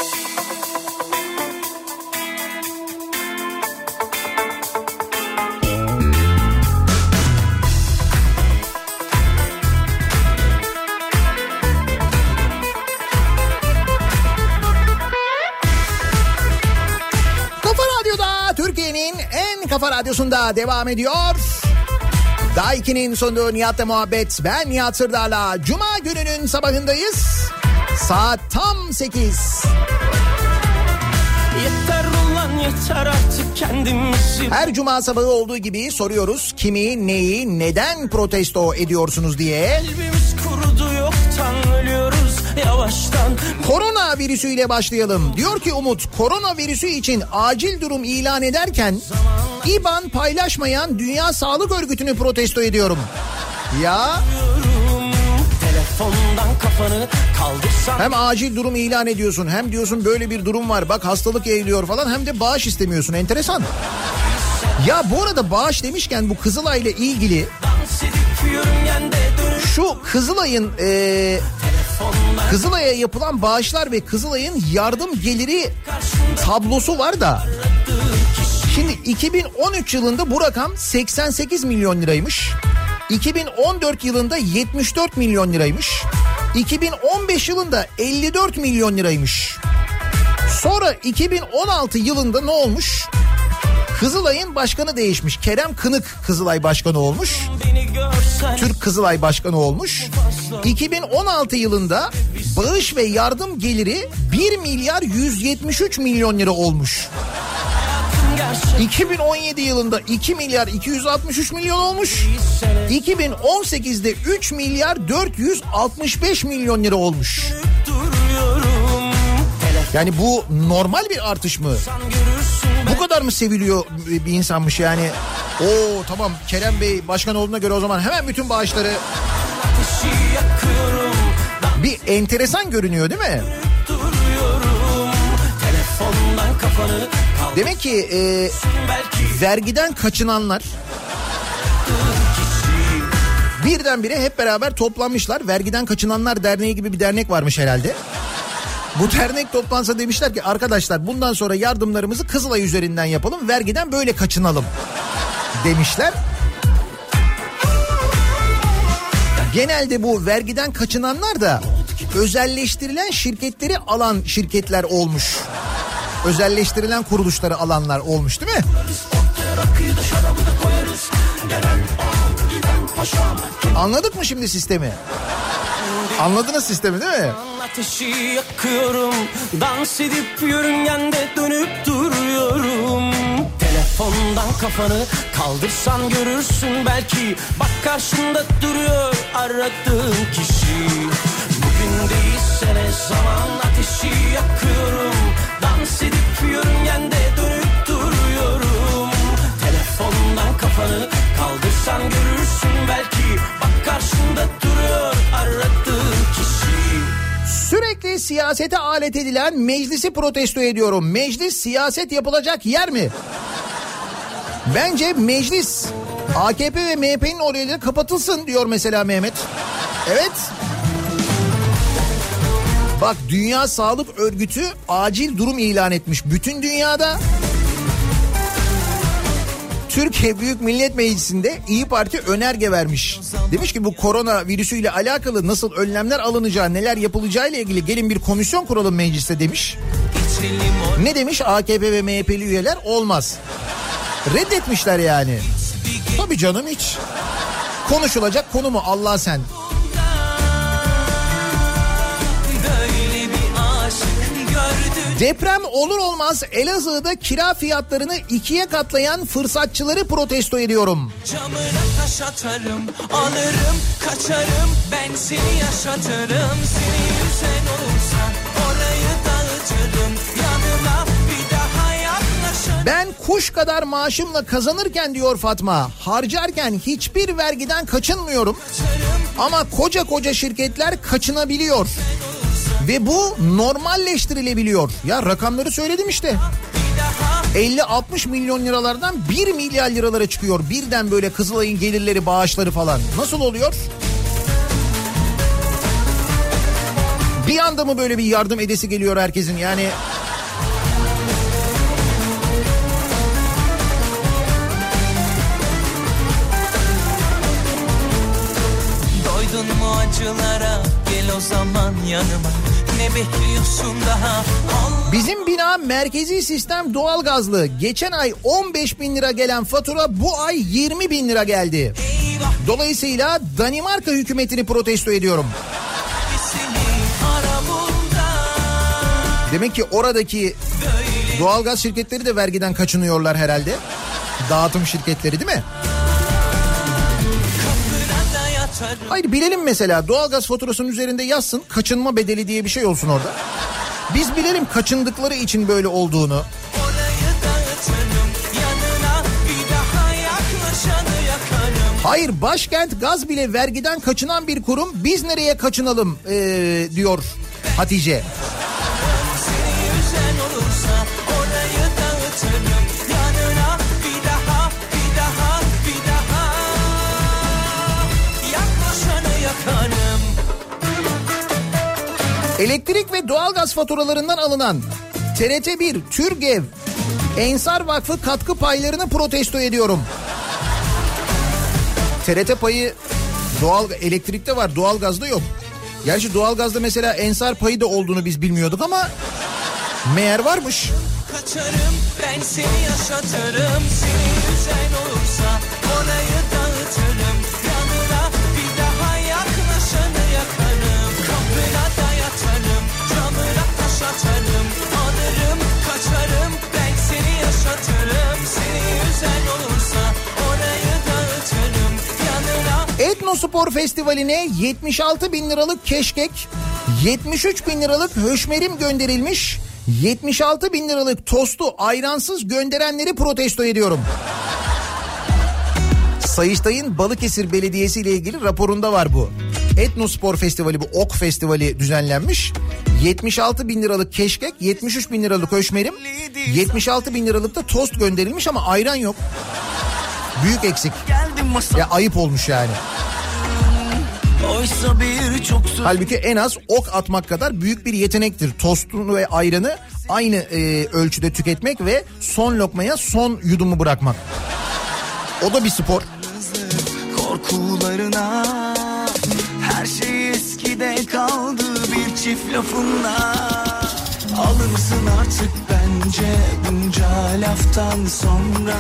kafa radyosunda devam ediyor. Daiki'nin sunduğu Nihat'la muhabbet. Ben Nihat Sırdar'la Cuma gününün sabahındayız. Saat tam 8. Yeter ulan yeter artık kendimizi Her cuma sabahı olduğu gibi soruyoruz kimi, neyi, neden protesto ediyorsunuz diye. Kalbimiz kurudu ölüyoruz yavaştan Korona virüsüyle başlayalım. Diyor ki Umut, korona virüsü için acil durum ilan ederken İBAN paylaşmayan Dünya Sağlık Örgütü'nü protesto ediyorum. Ya Telefondan kafanı kaldırsan hem acil durum ilan ediyorsun hem diyorsun böyle bir durum var bak hastalık yayılıyor falan hem de bağış istemiyorsun enteresan. Ya bu arada bağış demişken bu Kızılay ile ilgili şu Kızılay'ın telefondan Kızılay'a yapılan bağışlar ve Kızılay'ın yardım geliri tablosu var da. Şimdi 2013 yılında bu rakam 88 milyon liraymış. 2014 yılında 74 milyon liraymış. 2015 yılında 54 milyon liraymış. Sonra 2016 yılında ne olmuş? Kızılay'ın başkanı değişmiş. Kerem Kınık Kızılay başkanı olmuş. Türk Kızılay Başkanı olmuş. 2016 yılında bağış ve yardım geliri 1 milyar 173 milyon lira olmuş. gerçek 2017 yılında 2 milyar 263 milyon olmuş. 2018'de 3 milyar 465 milyon lira olmuş. Yani bu normal bir artış mı? Kadar mı seviliyor bir insanmış yani? Oo tamam Kerem Bey başkan olduğuna göre o zaman hemen bütün bağışları bir enteresan görünüyor değil mi? Demek ki e, vergiden kaçınanlar birdenbire hep beraber toplanmışlar. Vergiden Kaçınanlar Derneği gibi bir dernek varmış herhalde. Bu dernek toplansa demişler ki arkadaşlar bundan sonra yardımlarımızı Kızılay üzerinden yapalım. Vergiden böyle kaçınalım demişler. Genelde bu vergiden kaçınanlar da özelleştirilen şirketleri alan şirketler olmuş. Özelleştirilen kuruluşları alanlar olmuş değil mi? Anladık mı şimdi sistemi? Anladınız sistemi değil mi? Ateşi yakıyorum. Dans edip yörüngende dönüp duruyorum. Telefondan kafanı kaldırsan görürsün. Belki Bak karşında duruyor aradığın kişi. Bugün değilse ne zaman ateşi yakıyorum. Dans edip yörüngende dönüp duruyorum. Telefondan kafanı kaldırsan görürsün. Belki Bak karşında duruyor aradığın Sürekli siyasete alet edilen meclisi protesto ediyorum. Meclis siyaset yapılacak yer mi? Bence meclis AKP ve MHP'nin orayları kapatılsın diyor mesela Mehmet. Evet. Bak Dünya Sağlık Örgütü acil durum ilan etmiş. Bütün dünyada Türkiye Büyük Millet Meclisi'nde İyi Parti önerge vermiş. Demiş ki bu korona virüsüyle alakalı nasıl önlemler alınacağı, neler yapılacağı ile ilgili gelin bir komisyon kuralım mecliste demiş. Ne demiş AKP ve MHP'li üyeler? Olmaz. Reddetmişler yani. Tabii canım hiç. Konuşulacak konu mu Allah sen? Deprem olur olmaz Elazığ'da kira fiyatlarını ikiye katlayan fırsatçıları protesto ediyorum. Camına taş atarım Alırım kaçarım Ben seni yaşatırım Seni yüzen olursa Orayı dağıtırım Yanıma bir daha yaklaşırım Ben kuş kadar maaşımla kazanırken diyor Fatma, harcarken hiçbir vergiden kaçınmıyorum. Ama koca koca şirketler kaçınabiliyor. Ve bu normalleştirilebiliyor. Ya rakamları söyledim işte. 50-60 milyon liralardan 1 milyar liralara çıkıyor. Birden böyle Kızılay'ın gelirleri, bağışları falan. Nasıl oluyor? Bir anda mı böyle bir yardım edesi geliyor herkesin? Yani Doydun mu acılara Gel o zaman yanıma Ne bekliyorsun daha Bizim bina merkezi sistem doğalgazlı. Geçen ay 15 bin lira gelen fatura bu ay 20 bin lira geldi. Dolayısıyla Danimarka hükümetini protesto ediyorum. Demek ki oradaki doğalgaz şirketleri de vergiden kaçınıyorlar herhalde. Dağıtım şirketleri değil mi? Hayır bilelim mesela doğalgaz faturasının üzerinde yazsın kaçınma bedeli diye bir şey olsun orada. Biz bilelim kaçındıkları için böyle olduğunu. Hayır başkent gaz bile vergiden kaçınan bir kurum biz nereye kaçınalım ee, diyor Hatice. Elektrik ve doğalgaz faturalarından alınan TRT1, Türgev, Ensar Vakfı katkı paylarını protesto ediyorum. TRT payı doğal elektrikte var, doğalgazda yok. Gerçi doğalgazda mesela Ensar payı da olduğunu biz bilmiyorduk ama meğer varmış. Kaçarım ben seni yaşatırım Seni yüzen olursa orayı Camına taş atarım Alırım kaçarım ben seni yaşatırım Seni yüzen olursa orayı dağıtırım Yanına Etnospor Festivali'ne 76 bin liralık keşkek, 73 bin liralık höşmerim gönderilmiş. 76 bin liralık tostu ayransız gönderenleri protesto ediyorum. Sayıştay'ın Balıkesir Belediyesi ile ilgili raporunda var bu. Etnospor Festivali bu Ok Festivali düzenlenmiş. 76 bin liralık keşkek, 73 bin liralık höşmerim, 76 bin liralık da tost gönderilmiş ama ayran yok. Büyük eksik. Ya ayıp olmuş yani. Oysa bir çok Halbuki en az ok atmak kadar büyük bir yetenektir. Tostunu ve ayranı aynı e, ölçüde tüketmek ve son lokmaya son yudumu bırakmak. O da bir spor. korkularına eskide kaldı bir çift lafınla. Alırsın artık bence bunca laftan sonra.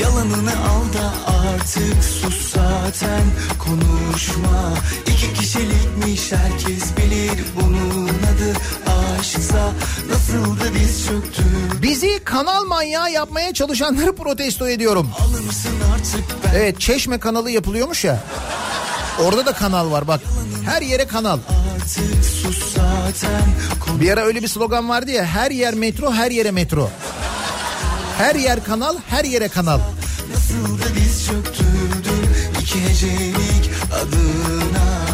Yalanını al da artık sus zaten konuşma. İki kişilikmiş herkes bilir bunun adı aşksa. Nasıl da diz çöktü Bizi kanal manyağı yapmaya çalışanları protesto ediyorum. Alırsın artık ben. Evet Çeşme kanalı yapılıyormuş ya. Orada da kanal var bak. Her yere kanal. Bir ara öyle bir slogan vardı ya her yer metro her yere metro. Her yer kanal her yere kanal. Nasıl da diz çöktürdün iki hecelik adına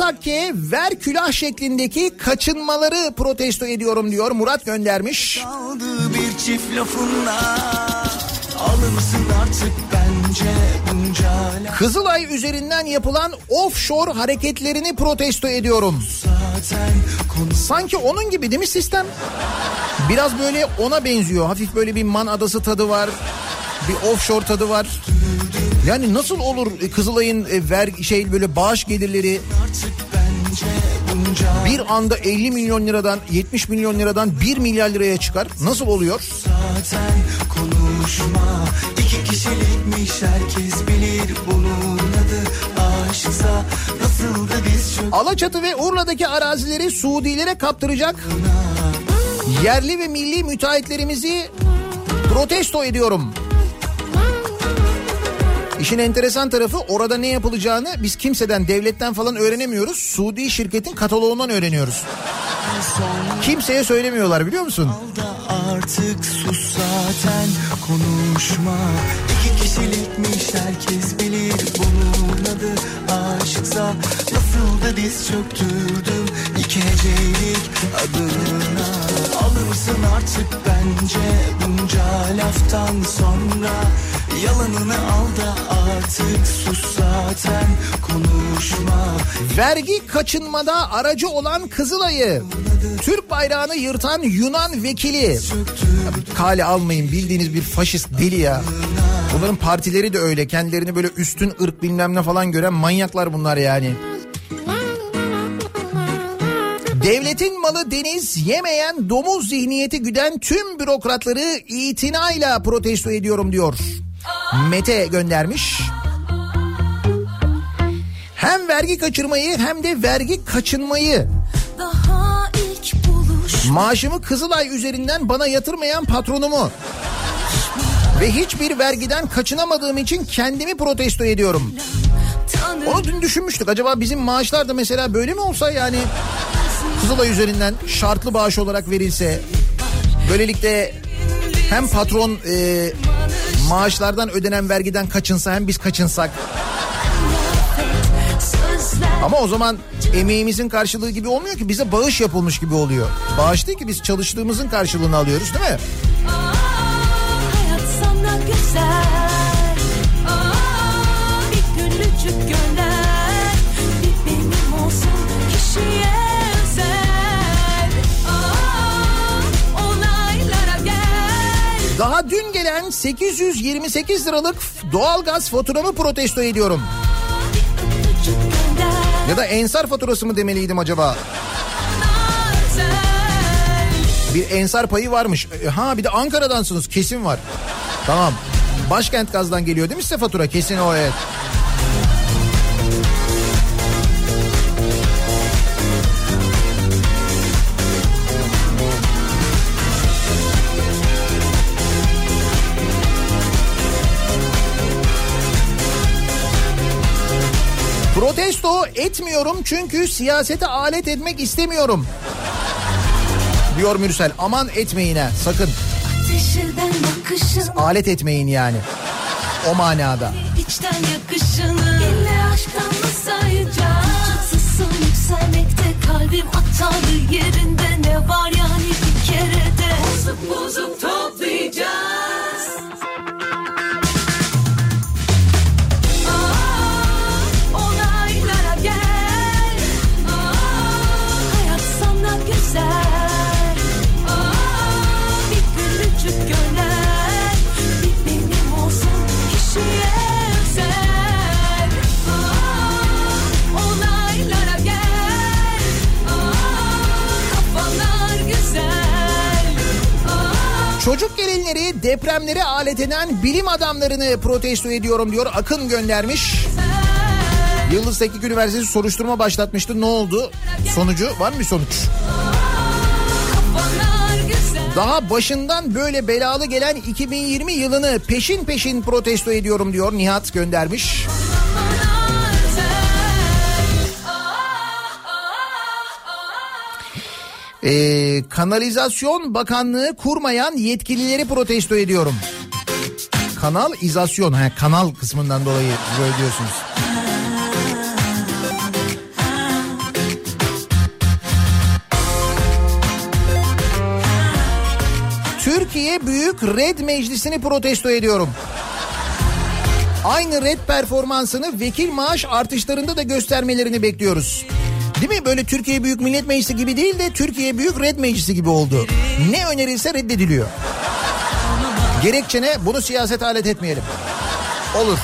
Maske, ver külah şeklindeki kaçınmaları protesto ediyorum diyor. Murat göndermiş. Bir çift lafınla Alınsın artık bence bunca Kızılay üzerinden yapılan offshore hareketlerini protesto ediyorum. zaten konu Sanki onun gibi değil mi sistem? Biraz böyle ona benziyor. Hafif böyle bir Man Adası tadı var. Bir offshore tadı var. Yani nasıl olur Kızılay'ın e, ver şey böyle bağış gelirleri bir anda 50 milyon liradan 70 milyon liradan 1 milyar liraya çıkar? Nasıl oluyor? zaten konuşma İki kişilikmiş herkes bilir bunun adı aşksa Nasıl da biz çok Alaçatı ve Urla'daki arazileri Suudilere kaptıracak yerli ve milli müteahhitlerimizi protesto ediyorum. İşin enteresan tarafı orada ne yapılacağını biz kimseden, devletten falan öğrenemiyoruz. Suudi şirketin kataloğundan öğreniyoruz. Kimseye söylemiyorlar biliyor musun? artık sus zaten konuşma İki kişilikmiş herkes bilir bunun adı aşksa Nasıl da diz çöktürdüm iki hecelik adına Alırsın artık bence bunca laftan sonra Yalanını al da artık sus zaten konuşma Vergi kaçınmada aracı olan Kızılay'ı Türk bayrağını yırtan Yunan vekili kale almayın bildiğiniz bir faşist deli ya. Bunların partileri de öyle kendilerini böyle üstün ırk bilmem ne falan gören manyaklar bunlar yani. Devletin malı deniz yemeyen domuz zihniyeti güden tüm bürokratları itinayla protesto ediyorum diyor. Mete göndermiş. Hem vergi kaçırmayı hem de vergi kaçınmayı Daha ilk buluş Maaşımı Kızılay üzerinden bana yatırmayan patronumu ve hiçbir vergiden kaçınamadığım için kendimi protesto ediyorum. Onu dün düşünmüştük. Acaba bizim maaşlar da mesela böyle mi olsa yani Kızılay üzerinden şartlı bağış olarak verilse böylelikle hem patron e, maaşlardan ödenen vergiden kaçınsa hem biz kaçınsak ama o zaman emeğimizin karşılığı gibi olmuyor ki bize bağış yapılmış gibi oluyor. Bağış değil ki biz çalıştığımızın karşılığını alıyoruz değil mi? Sana güzel Aa, Bir gülücük gönder Daha dün gelen 828 liralık doğalgaz faturamı protesto ediyorum. Ya da ensar faturası mı demeliydim acaba? Bir ensar payı varmış. E, Ha bir de Ankara'dansınız kesin var. Tamam. Başkent gazdan geliyor değil mi size fatura? Kesin o evet. Etmiyorum çünkü siyasete alet etmek istemiyorum. Diyor Mürsel. Aman etmeyin ha sakın. Alet etmeyin yani. O manada. içten yakışını Elle aşktan mı sayacağız Çatısın yükselmekte kalbim atalı yerinde Ne var yani bir kerede Bozup bozup toplayacağız depremlere alet eden bilim adamlarını protesto ediyorum diyor. Akın göndermiş. Yıldız Teknik Üniversitesi soruşturma başlatmıştı. Ne oldu? Sonucu var mı sonuç? Daha başından böyle belalı gelen 2020 yılını peşin peşin protesto ediyorum diyor. Nihat göndermiş. Ee, Kanalizasyon Bakanlığı kurmayan yetkilileri protesto ediyorum. Kanal izasyon, ha, kanal kısmından dolayı böyle diyorsunuz. Türkiye Büyük Red Meclisi'ni protesto ediyorum. Aynı red performansını vekil maaş artışlarında da göstermelerini bekliyoruz. Değil mi? Böyle Türkiye Büyük Millet Meclisi gibi değil de Türkiye Büyük Red Meclisi gibi oldu. Ne önerilse reddediliyor. Gerekçene bunu siyaset alet etmeyelim. Olur.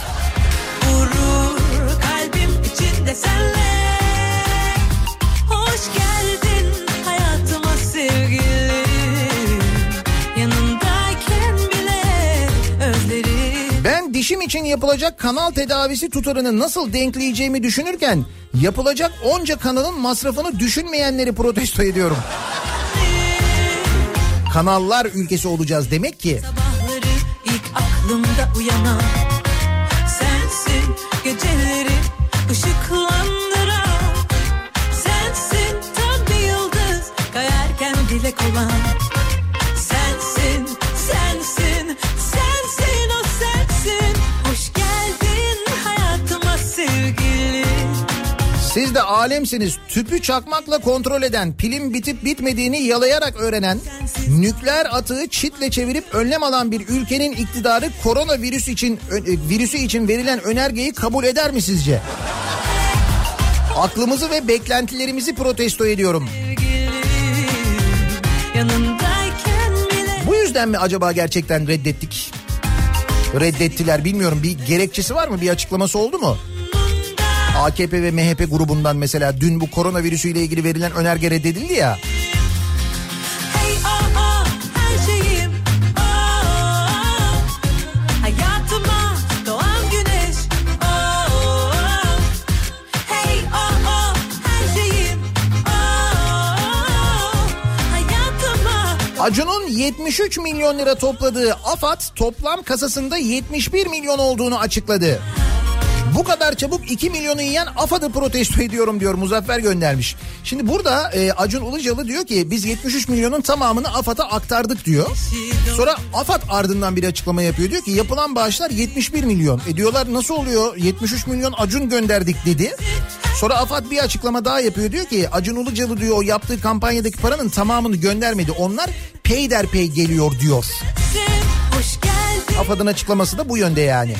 Dişim için yapılacak kanal tedavisi tutarını nasıl denkleyeceğimi düşünürken yapılacak onca kanalın masrafını düşünmeyenleri protesto ediyorum. Kanallar ülkesi olacağız demek ki. Sabahları ilk aklımda uyanan Sensin geceleri ışıklandıran Sensin tam bir yıldız kayarken dilek olan Siz de alemsiniz. Tüpü çakmakla kontrol eden, pilin bitip bitmediğini yalayarak öğrenen, nükleer atığı çitle çevirip önlem alan bir ülkenin iktidarı koronavirüs için e, virüsü için verilen önergeyi kabul eder mi sizce? Aklımızı ve beklentilerimizi protesto ediyorum. Bu yüzden mi acaba gerçekten reddettik? Reddettiler bilmiyorum bir gerekçesi var mı bir açıklaması oldu mu? AKP ve MHP grubundan mesela dün bu koronavirüsüyle ilgili verilen önerge reddedildi ya. Acun'un 73 milyon lira topladığı AFAD toplam kasasında 71 milyon olduğunu açıkladı. Bu kadar çabuk 2 milyonu yiyen AFAD'ı protesto ediyorum diyor Muzaffer göndermiş. Şimdi burada e, Acun Ilıcalı diyor ki biz 73 milyonun tamamını AFAD'a aktardık diyor. Sonra AFAD ardından bir açıklama yapıyor. Diyor ki yapılan bağışlar 71 milyon. E diyorlar nasıl oluyor 73 milyon Acun gönderdik dedi. Sonra AFAD bir açıklama daha yapıyor. Diyor ki Acun Ilıcalı diyor o yaptığı kampanyadaki paranın tamamını göndermedi. Onlar peyderpey geliyor diyor. AFAD'ın açıklaması da bu yönde yani.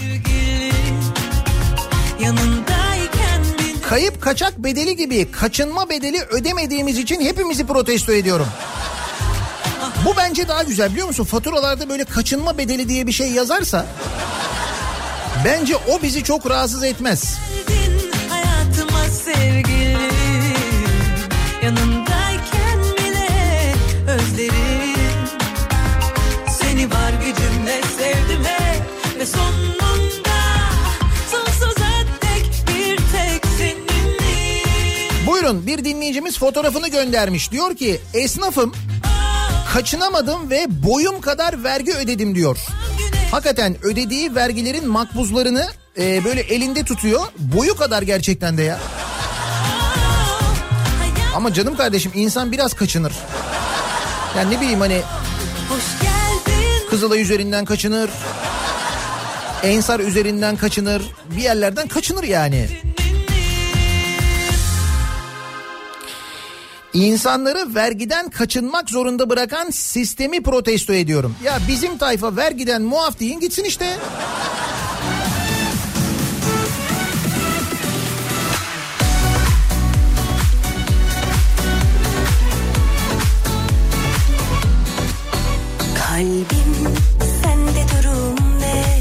Yanındayken Kayıp kaçak bedeli gibi kaçınma bedeli ödemediğimiz için hepimizi protesto ediyorum. Bu bence daha güzel biliyor musun? Faturalarda böyle kaçınma bedeli diye bir şey yazarsa bence o bizi çok rahatsız etmez. geldin hayatıma sevgilim Yanındayken bile özlerim Seni var gücümle sevdim hep ve sonunda Buyurun bir dinleyicimiz fotoğrafını göndermiş. Diyor ki esnafım kaçınamadım ve boyum kadar vergi ödedim diyor. Hakikaten ödediği vergilerin makbuzlarını e, böyle elinde tutuyor. Boyu kadar gerçekten de ya. Ama canım kardeşim insan biraz kaçınır. Yani ne bileyim hani Kızılay üzerinden kaçınır. Ensar üzerinden kaçınır. Bir yerlerden kaçınır yani. İnsanları vergiden kaçınmak zorunda bırakan sistemi protesto ediyorum. Ya bizim tayfa vergiden muaf deyin gitsin işte. Kalbim sende durum ne?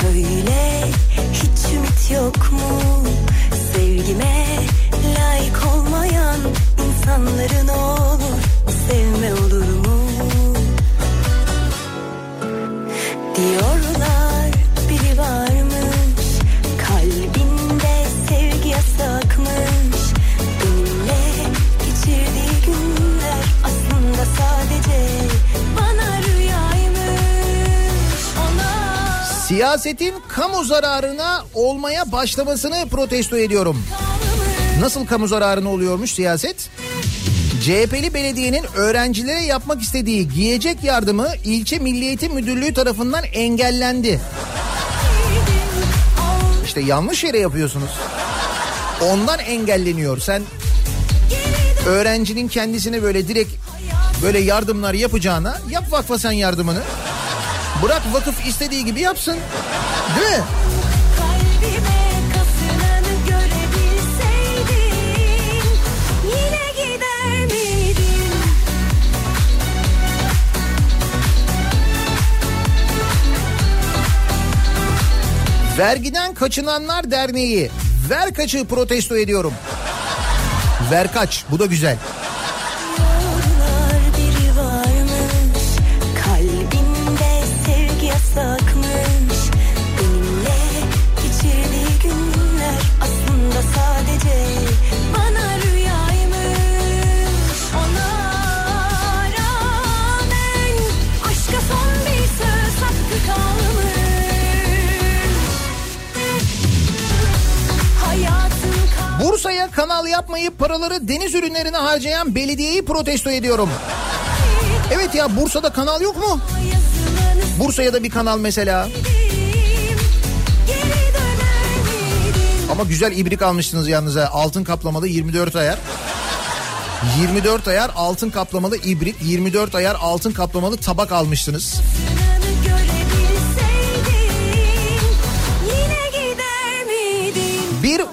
Söyle hiç ümit yok mu? Sevgime layık olmayan insanların olur sevme olur mu? Diyorlar biri varmış kalbinde sevgi yasakmış benimle geçirdiği günler aslında sadece bana rüyaymış ona Siyasetin kamu zararına olmaya başlamasını protesto ediyorum. Nasıl kamu zararına oluyormuş siyaset? CHP'li belediyenin öğrencilere yapmak istediği giyecek yardımı ilçe Milli Eğitim Müdürlüğü tarafından engellendi. İşte yanlış yere yapıyorsunuz. Ondan engelleniyor. Sen öğrencinin kendisine böyle direkt böyle yardımlar yapacağına yap vakfa sen yardımını. Bırak vakıf istediği gibi yapsın. Değil mi? Kalbime Vergiden Kaçınanlar Derneği ver kaçı protesto ediyorum. Ver kaç bu da güzel. Kanal yapmayıp paraları deniz ürünlerine harcayan belediyeyi protesto ediyorum. Evet ya Bursa'da kanal yok mu? Bursa'ya da bir kanal mesela. Ama güzel ibrik almışsınız yalnız ha. Altın kaplamalı 24 ayar. 24 ayar altın kaplamalı ibrik, 24 ayar altın kaplamalı tabak almışsınız.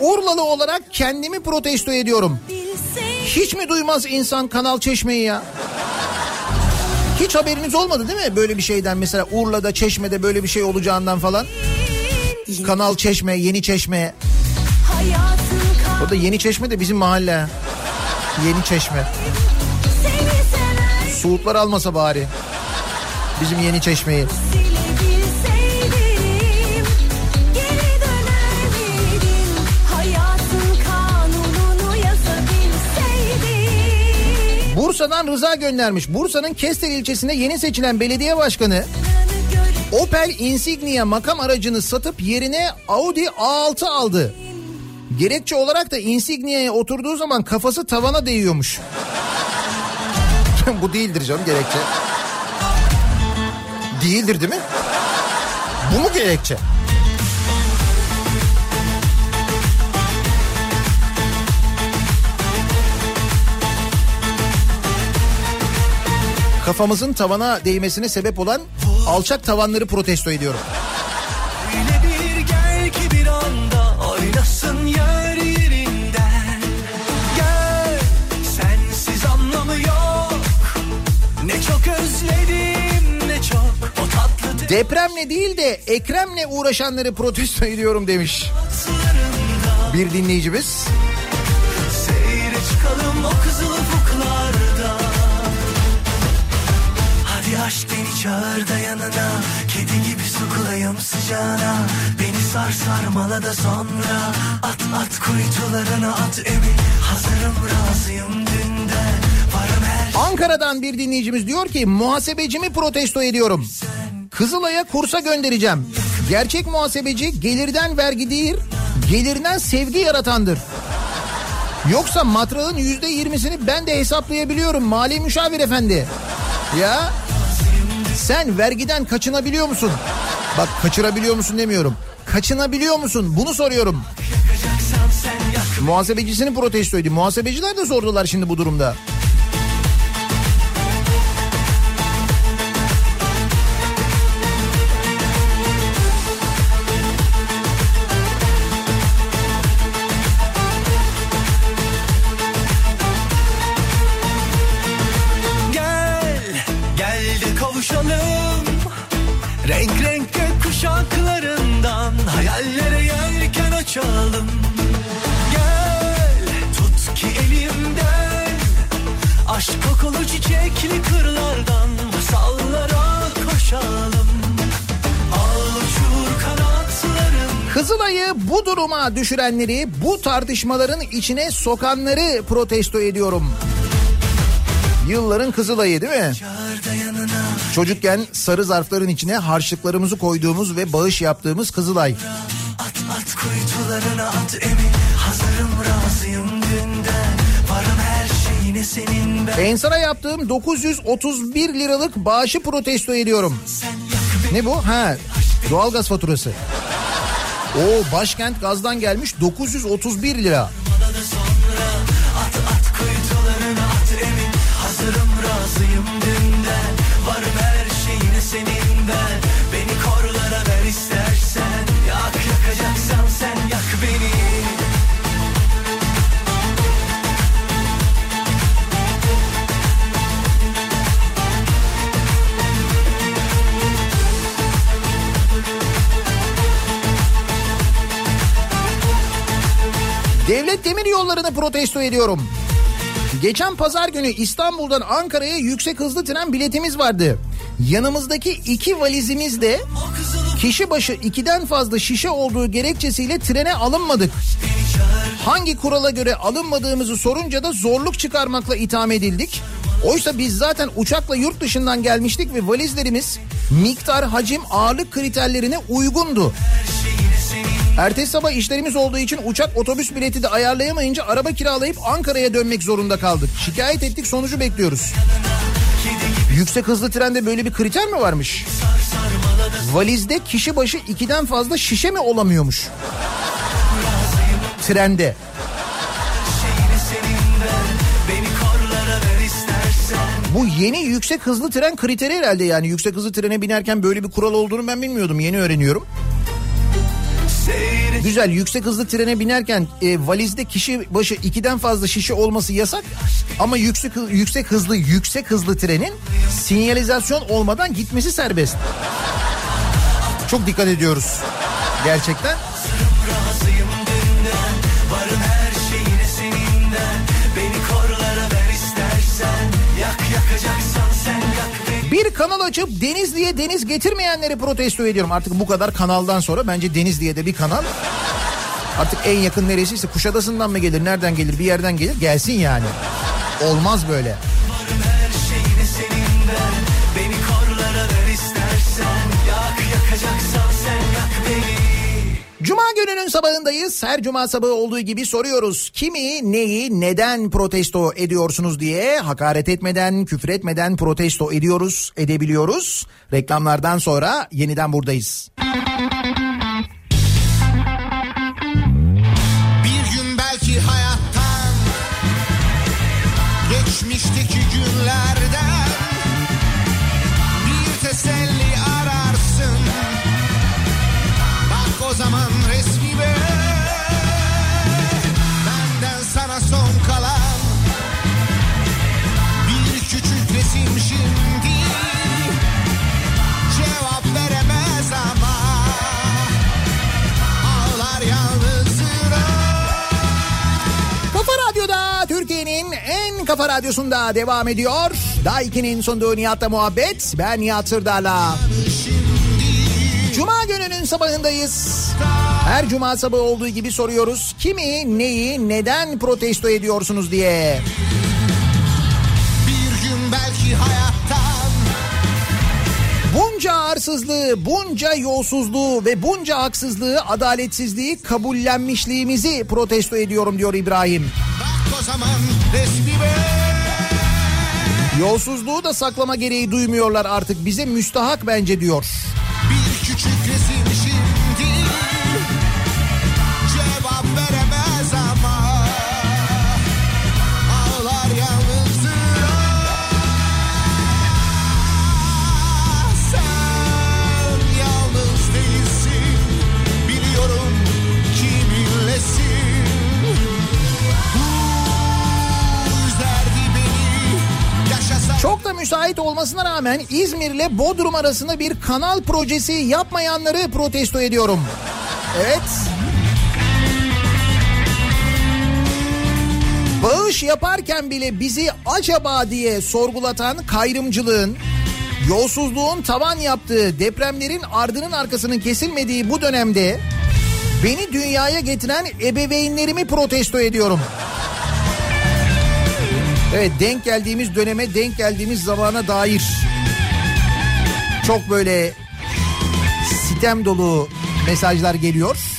Urlalı olarak kendimi protesto ediyorum. Hiç mi duymaz insan Kanal Çeşme'yi ya? Hiç haberiniz olmadı değil mi böyle bir şeyden mesela Urla'da Çeşme'de böyle bir şey olacağından falan? Kanal Çeşme, Yeni Çeşme. O da Yeni Çeşme de bizim mahalle. ha. Yeni Çeşme. Suudlar almasa bari. Bizim Yeni Çeşme'yi. Bursa'dan Rıza göndermiş. Bursa'nın Kestel ilçesinde yeni seçilen belediye başkanı Opel Insignia makam aracını satıp yerine Audi A6 aldı. Gerekçe olarak da Insignia'ya oturduğu zaman kafası tavana değiyormuş. Bu değildir canım gerekçe. Değildir değil mi? Bu mu gerekçe? Kafamızın tavana değmesine sebep olan alçak tavanları protesto ediyorum. Depremle değil de Ekrem'le uğraşanları protesto ediyorum demiş bir dinleyicimiz. Çağır da yanına Kedi gibi sokulayım sıcağına Beni sar sarmala da sonra At at kuytularına at emin Hazırım razıyım dünden Varım her Ankara'dan bir dinleyicimiz diyor ki muhasebecimi protesto ediyorum. Kızılay'a kursa göndereceğim. Gerçek muhasebeci gelirden vergi değil, gelirinden sevgi yaratandır. Yoksa matrağın yüzde yirmisini ben de hesaplayabiliyorum mali müşavir efendi. Ya sen vergiden kaçınabiliyor musun? Bak kaçırabiliyor musun demiyorum. Kaçınabiliyor musun? Bunu soruyorum. Muhasebecisini protesto ediyor. Muhasebeciler de sordular şimdi bu durumda. Çiçekli kırlardan Masallara koşalım Kızılay'ı bu duruma düşürenleri, bu tartışmaların içine sokanları protesto ediyorum. Yılların Kızılay'ı değil mi? Çocukken sarı zarfların içine harçlıklarımızı koyduğumuz ve bağış yaptığımız Kızılay. At at kuytularına at emin Hazırım razıyım Ensar'a yaptığım 931 liralık bağışı protesto ediyorum. Ne bu? Ha, doğalgaz faturası. O başkent gazdan gelmiş 931 lira. sonra At at at emin Hazırım razıyım yollarını protesto ediyorum. Geçen pazar günü İstanbul'dan Ankara'ya yüksek hızlı tren biletimiz vardı. Yanımızdaki iki valizimizde kişi başı ikiden fazla şişe olduğu gerekçesiyle trene alınmadık. Hangi kurala göre alınmadığımızı sorunca da zorluk çıkarmakla itham edildik. Oysa biz zaten uçakla yurt dışından gelmiştik ve valizlerimiz miktar, hacim, ağırlık kriterlerine uygundu. Ertesi sabah işlerimiz olduğu için uçak otobüs bileti de ayarlayamayınca araba kiralayıp Ankara'ya dönmek zorunda kaldık. Şikayet ettik sonucu bekliyoruz. Yüksek hızlı trende böyle bir kriter mi varmış? Valizde kişi başı ikiden fazla şişe mi olamıyormuş? Trende. Bu yeni yüksek hızlı tren kriteri herhalde yani. Yüksek hızlı trene binerken böyle bir kural olduğunu ben bilmiyordum. Yeni öğreniyorum. Güzel yüksek hızlı trene binerken e, valizde kişi başı ikiden fazla şişe olması yasak ama yüksek yüksek hızlı yüksek hızlı trenin sinyalizasyon olmadan gitmesi serbest. Çok dikkat ediyoruz. Gerçekten. Kanal açıp Denizli'ye deniz getirmeyenleri protesto ediyorum. Artık bu kadar kanaldan sonra bence Denizli'ye de bir kanal. Artık en yakın neresiyse Kuşadası'ndan mı gelir, nereden gelir, bir yerden gelir gelsin yani. Olmaz böyle. Cuma gününün sabahındayız. Her cuma sabahı olduğu gibi soruyoruz. Kimi, neyi, neden protesto ediyorsunuz diye hakaret etmeden, küfür etmeden protesto ediyoruz, edebiliyoruz. Reklamlardan sonra yeniden buradayız. Kafa radyosunda devam ediyor. Daiki'nin sunduğu Nihat'la muhabbet. Ben Nihat Sırdar'la. Cuma gününün sabahındayız. Her cuma sabahı olduğu gibi soruyoruz. Kimi, neyi, neden protesto ediyorsunuz diye. Bir gün belki hayattan Bunca arsızlığı, bunca yolsuzluğu ve bunca haksızlığı, adaletsizliği kabullenmişliğimizi protesto ediyorum diyor İbrahim. bak o zaman Yolsuzluğu da saklama gereği duymuyorlar artık. Bize müstahak bence diyor. Bir küçük resim müsait olmasına rağmen İzmir'le Bodrum arasında bir kanal projesi yapmayanları protesto ediyorum. Evet. Bağış yaparken bile bizi acaba diye sorgulatan kayrımcılığın, yolsuzluğun tavan yaptığı, depremlerin ardının arkasının kesilmediği bu dönemde beni dünyaya getiren ebeveynlerimi protesto ediyorum. Evet denk geldiğimiz döneme denk geldiğimiz zamana dair çok böyle sitem dolu mesajlar geliyor.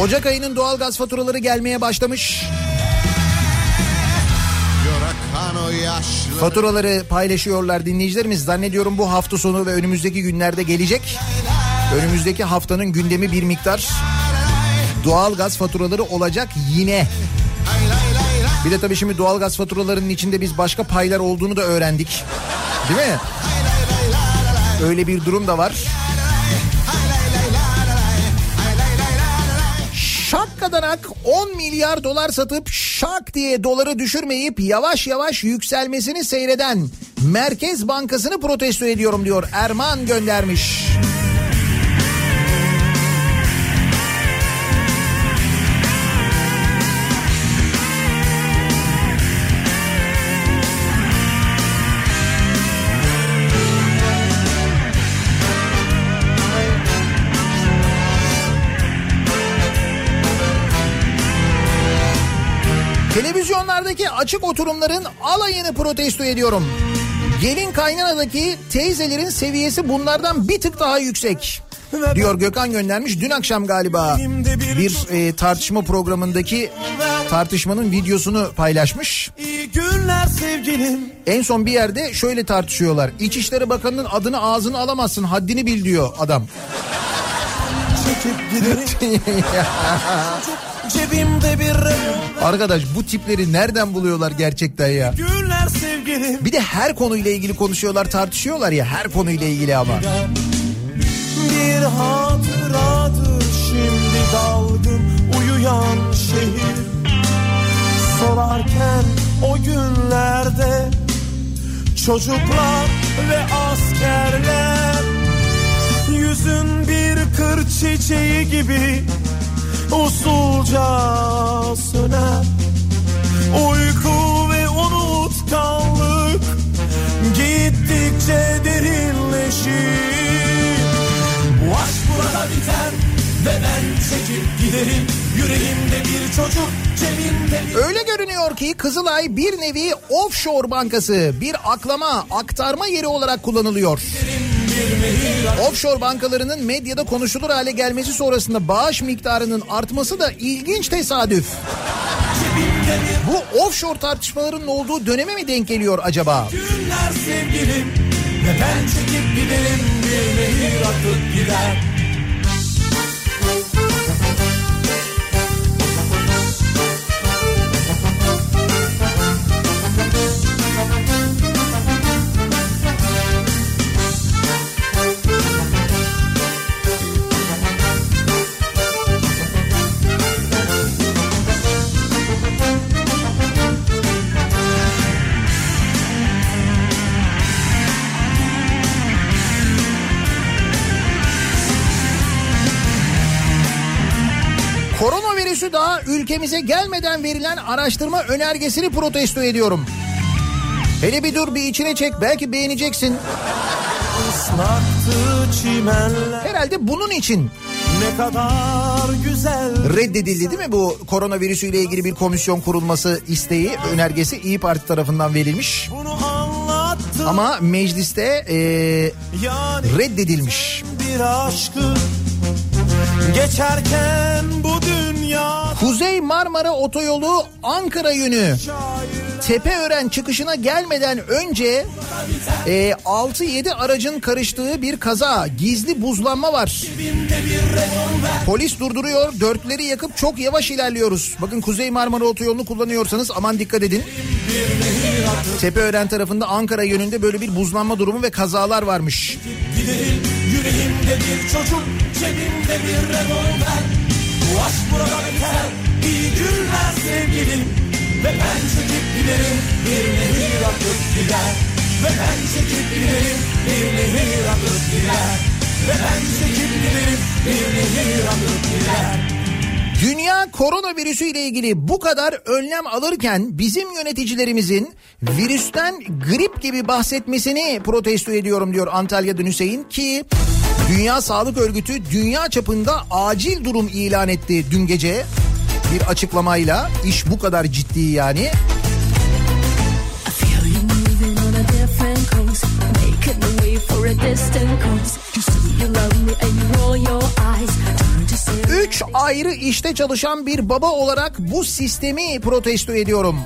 Ocak ayının doğalgaz faturaları gelmeye başlamış. Faturaları paylaşıyorlar dinleyicilerimiz. Zannediyorum bu hafta sonu ve önümüzdeki günlerde gelecek. Önümüzdeki haftanın gündemi bir miktar doğalgaz faturaları olacak yine. Bir de tabii şimdi doğalgaz faturalarının içinde biz başka paylar olduğunu da öğrendik. Değil mi? Öyle bir durum da var. Şakkadanak 10 milyar dolar satıp şak diye doları düşürmeyip yavaş yavaş yükselmesini seyreden Merkez Bankası'nı protesto ediyorum diyor. Erman göndermiş. Televizyonlardaki oturumların alayını protesto ediyorum. Gelin kaynanadaki teyzelerin seviyesi bunlardan bir tık daha yüksek. Diyor Gökhan göndermiş. Dün akşam galiba bir e, tartışma programındaki tartışmanın videosunu paylaşmış. En son bir yerde şöyle tartışıyorlar. İçişleri Bakanı'nın adını ağzını alamazsın haddini bil diyor adam. Cebimde bir. Arkadaş bu tipleri nereden buluyorlar gerçekten ya? Günler sevgilim. Bir de her konuyla ilgili konuşuyorlar tartışıyorlar ya her konuyla ilgili ama. Bir hatıradır şimdi dalgın uyuyan şehir Solarken o günlerde çocuklar ve askerler Yüzün bir kır çiçeği gibi usulca söner. Uyku ve unutkanlık gittikçe derinleşir. Bu aşk burada biter ve ben çekip giderim. Yüreğimde bir çocuk cebimde bir Öyle görünüyor ki Kızılay bir nevi offshore bankası, bir aklama, aktarma yeri olarak kullanılıyor. Offshore bankalarının medyada konuşulur hale gelmesi sonrasında bağış miktarının artması da ilginç tesadüf. Bu offshore tartışmaların olduğu döneme mi denk geliyor acaba? günler sevgilim ben çekip giderim bir nehir akıp gider ülkemize gelmeden verilen araştırma önergesini protesto ediyorum. Hele bir dur bir içine çek belki beğeneceksin. Herhalde bunun için ne kadar güzel reddedildi değil mi bu koronavirüsüyle ilgili bir komisyon kurulması isteği önergesi İyi Parti tarafından verilmiş. Ama mecliste eee, yani reddedilmiş. bir aşkı Geçerken bu dünya Kuzey Marmara Otoyolu Ankara yönü Tepeören çıkışına gelmeden önce e, 6-7 aracın karıştığı bir kaza. Gizli buzlanma var. Polis durduruyor. Dörtleri yakıp çok yavaş ilerliyoruz. Bakın Kuzey Marmara Otoyolu'nu kullanıyorsanız aman dikkat edin. Tepeören tarafında Ankara yönünde böyle bir buzlanma durumu ve kazalar varmış. Giderim yüreğimde bir çocuk Cebimde bir revolver. Bu aşk burada biter İyi günler sevgilim. Ve ben çekip giderim Bir nehir akıp gider. Ve ben çekip giderim Bir nehir akıp gider. Ve ben çekip giderim Bir nehir akıp gider Dünya koronavirüsü ile ilgili bu kadar önlem alırken bizim yöneticilerimizin virüsten grip gibi bahsetmesini protesto ediyorum diyor Antalya'dan Hüseyin ki Dünya Sağlık Örgütü dünya çapında acil durum ilan etti dün gece bir açıklamayla iş bu kadar ciddi yani. Coast, making a way for a distant coast. You say you love me and you roll your eyes, turn to say 3 Üç ayrı işte çalışan bir baba olarak bu sistemi protesto ediyorum.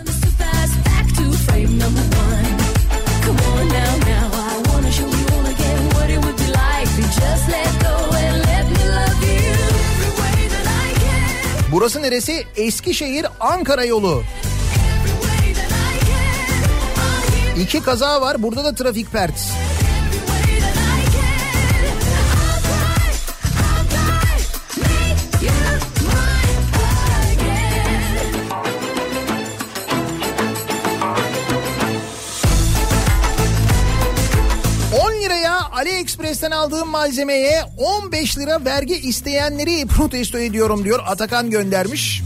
Burası neresi? Eskişehir Ankara yolu. İki kaza var. Burada da trafik pert. every way that I can. I'll try, I'll try, make you mine again. 10 liraya AliExpress'ten aldığım malzemeye 15 lira vergi isteyenleri protesto ediyorum diyor. Atakan göndermiş.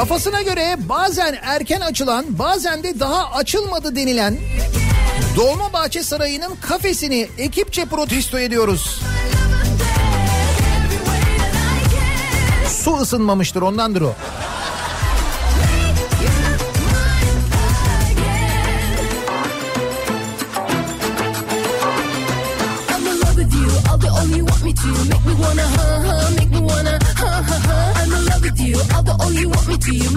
Kafasına göre bazen erken açılan bazen de daha açılmadı denilen Dolmabahçe Sarayı'nın kafesini ekipçe protesto ediyoruz. Su ısınmamıştır ondandır o. All. Make me wanna, huh, huh, make me wanna, huh, huh, huh. I'm in love with you. I'll do all you want me to. You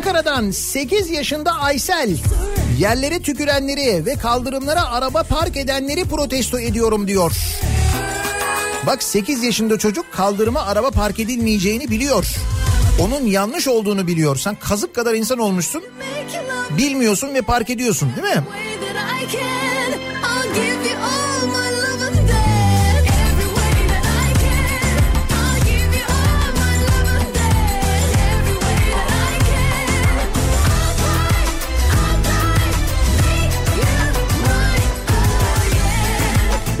Ankara'dan 8 yaşında Aysel yerlere tükürenleri ve kaldırımlara araba park edenleri protesto ediyorum diyor. Bak 8 yaşında çocuk kaldırıma araba park edilmeyeceğini biliyor. Onun yanlış olduğunu biliyor. Sen kazık kadar insan olmuşsun. Bilmiyorsun ve park ediyorsun değil mi?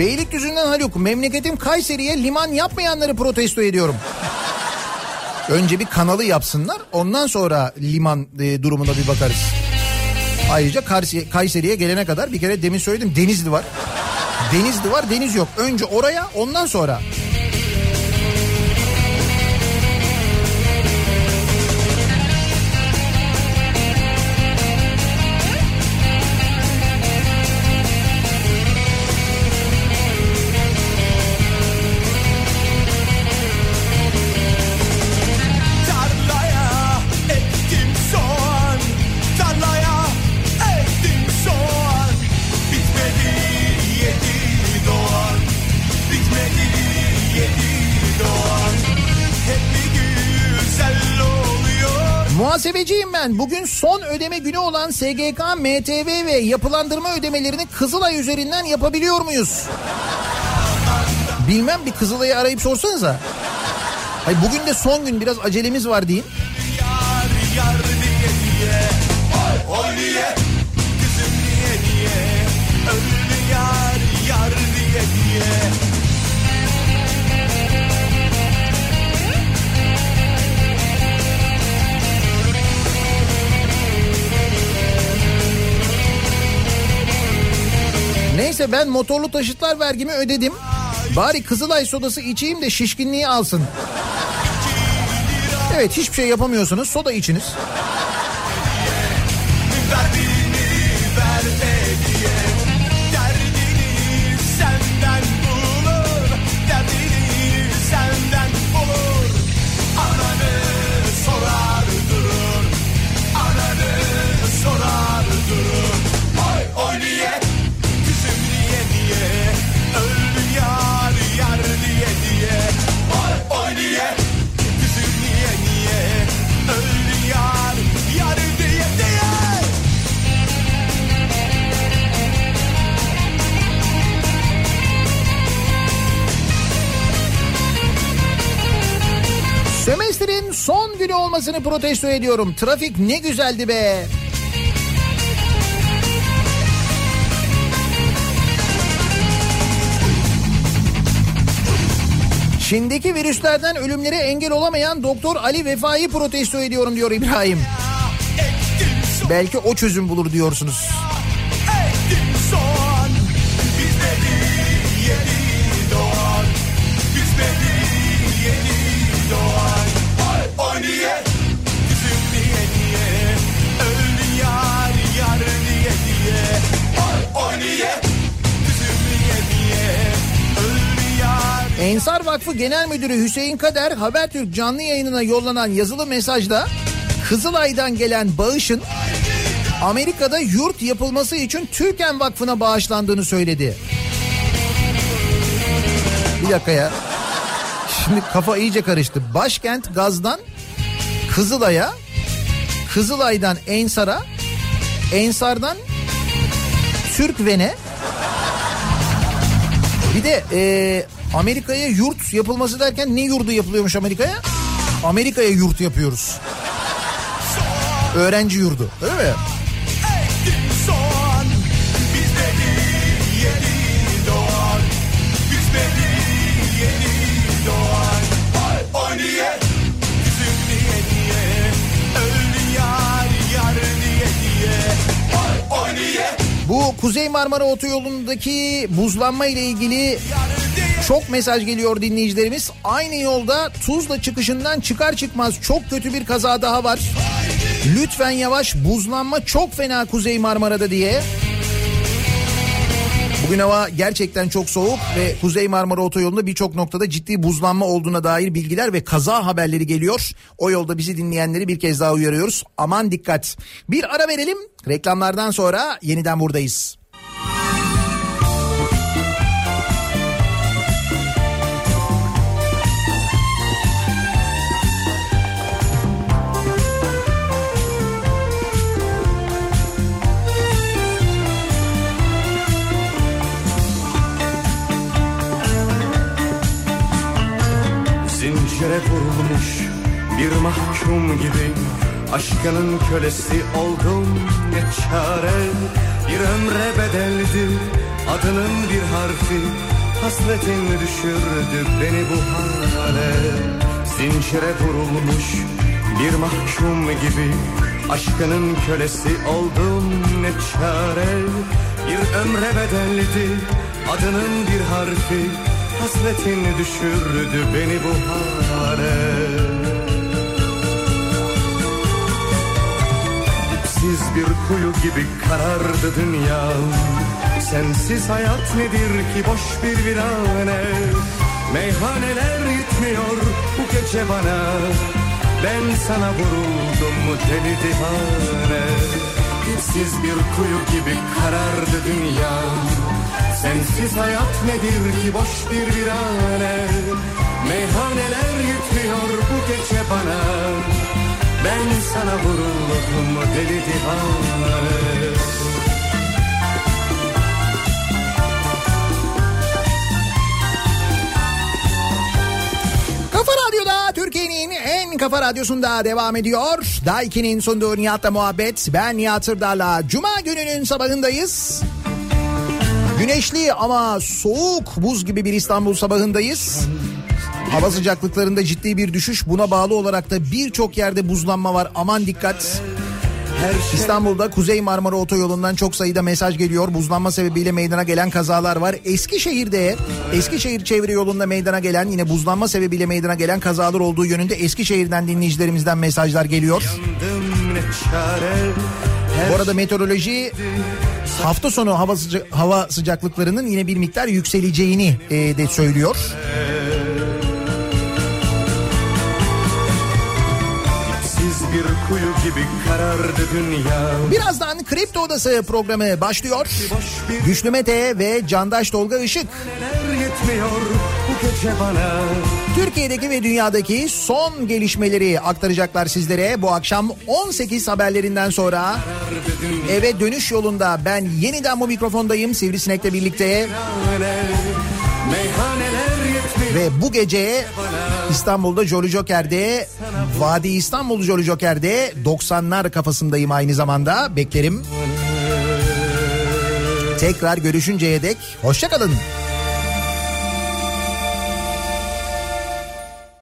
Beylikdüzü'nden Haluk memleketim Kayseri'ye liman yapmayanları protesto ediyorum. Önce bir kanalı yapsınlar ondan sonra liman e, durumuna bir bakarız. Ayrıca Kayseri'ye gelene kadar bir kere demin söyledim Denizli var. Denizli var deniz yok. Önce oraya ondan sonra. Muhasebeciyim ben. Bugün son ödeme günü olan SGK, MTV ve yapılandırma ödemelerini Kızılay üzerinden yapabiliyor muyuz? Bilmem bir Kızılay'ı arayıp sorsanıza. Hayır, bugün de son gün biraz acelemiz var deyin. Neyse ben motorlu taşıtlar vergimi ödedim. Bari Kızılay sodası içeyim de şişkinliği alsın. Evet hiçbir şey yapamıyorsunuz soda içiniz. Olmasını protesto ediyorum. Trafik ne güzeldi be. Çin'deki virüslerden ölümlere engel olamayan Doktor Ali Vefa'yı protesto ediyorum diyor İbrahim. Belki o çözüm bulur diyorsunuz. Ensar Vakfı Genel Müdürü Hüseyin Kader Habertürk canlı yayınına yollanan yazılı mesajda Kızılay'dan gelen bağışın Amerika'da yurt yapılması için Türken Vakfı'na bağışlandığını söyledi. Bir dakika ya. Şimdi kafa iyice karıştı. Başkent Gaz'dan Kızılay'a, Kızılay'dan Ensar'a, Ensar'dan Türkven'e bir de e, Amerika'ya yurt yapılması derken ne yurdu yapılıyormuş Amerika'ya? Amerika'ya yurt yapıyoruz. Öğrenci yurdu öyle mi? Bu Kuzey Marmara Otoyolu'ndaki buzlanma ile ilgili çok mesaj geliyor dinleyicilerimiz. Aynı yolda Tuzla çıkışından çıkar çıkmaz çok kötü bir kaza daha var. Lütfen yavaş buzlanma çok fena Kuzey Marmara'da diye. Bugün hava gerçekten çok soğuk ve Kuzey Marmara Otoyolu'nda birçok noktada ciddi buzlanma olduğuna dair bilgiler ve kaza haberleri geliyor. O yolda bizi dinleyenleri bir kez daha uyarıyoruz. Aman dikkat. Bir ara verelim. Reklamlardan sonra yeniden buradayız. Zincire vurulmuş bir mahkum gibi. Aşkının kölesi oldum ne çare. Bir ömre bedeldi adının bir harfi. Hasretin düşürdü beni bu hale. Zincire vurulmuş bir mahkum gibi. Aşkının kölesi oldum ne çare. Bir ömre bedeldi adının bir harfi Hasretin düşürdü beni bu hale. Dipsiz bir kuyu gibi karardı dünya. Sensiz hayat nedir ki boş bir virane? Meyhaneler yetmiyor bu gece bana. Ben sana vuruldum deli divane? Dipsiz bir kuyu gibi karardı dünya Sensiz hayat nedir ki boş bir virane Meyhaneler yetmiyor bu gece bana Ben sana vuruldum deli divane Kafa Radyo'da Türkiye'nin en kafa radyosunda devam ediyor. Daiki'nin sunduğu Nihat'la muhabbet. Ben Nihat Sırdar'la Cuma gününün sabahındayız. Güneşli ama soğuk buz gibi bir İstanbul sabahındayız. Hava sıcaklıklarında ciddi bir düşüş. Buna bağlı olarak da birçok yerde buzlanma var. Aman dikkat. İstanbul'da Kuzey Marmara Otoyolu'ndan çok sayıda mesaj geliyor. Buzlanma sebebiyle meydana gelen kazalar var. Eskişehir'de Eskişehir çevre yolunda meydana gelen yine buzlanma sebebiyle meydana gelen kazalar olduğu yönünde Eskişehir'den dinleyicilerimizden mesajlar geliyor. Bu arada meteoroloji hafta sonu hava, sıca- hava sıcaklıklarının yine bir miktar yükseleceğini e, de söylüyor. Siz kuyu gibi karardı dünya Birazdan Kripto Odası programı başlıyor. Güçlü Mete ve Candaş Tolga Işık. Türkiye'deki ve dünyadaki son gelişmeleri aktaracaklar sizlere. Bu akşam 18 haberlerinden sonra eve dönüş yolunda ben yeniden bu mikrofondayım Sivrisinek'le birlikte. Yetmiyor Ve bu gece İstanbul'da Jolly Joker'de Vadi İstanbul Jolly Joker'de 90'lar kafasındayım aynı zamanda beklerim. Tekrar görüşünceye dek hoşçakalın.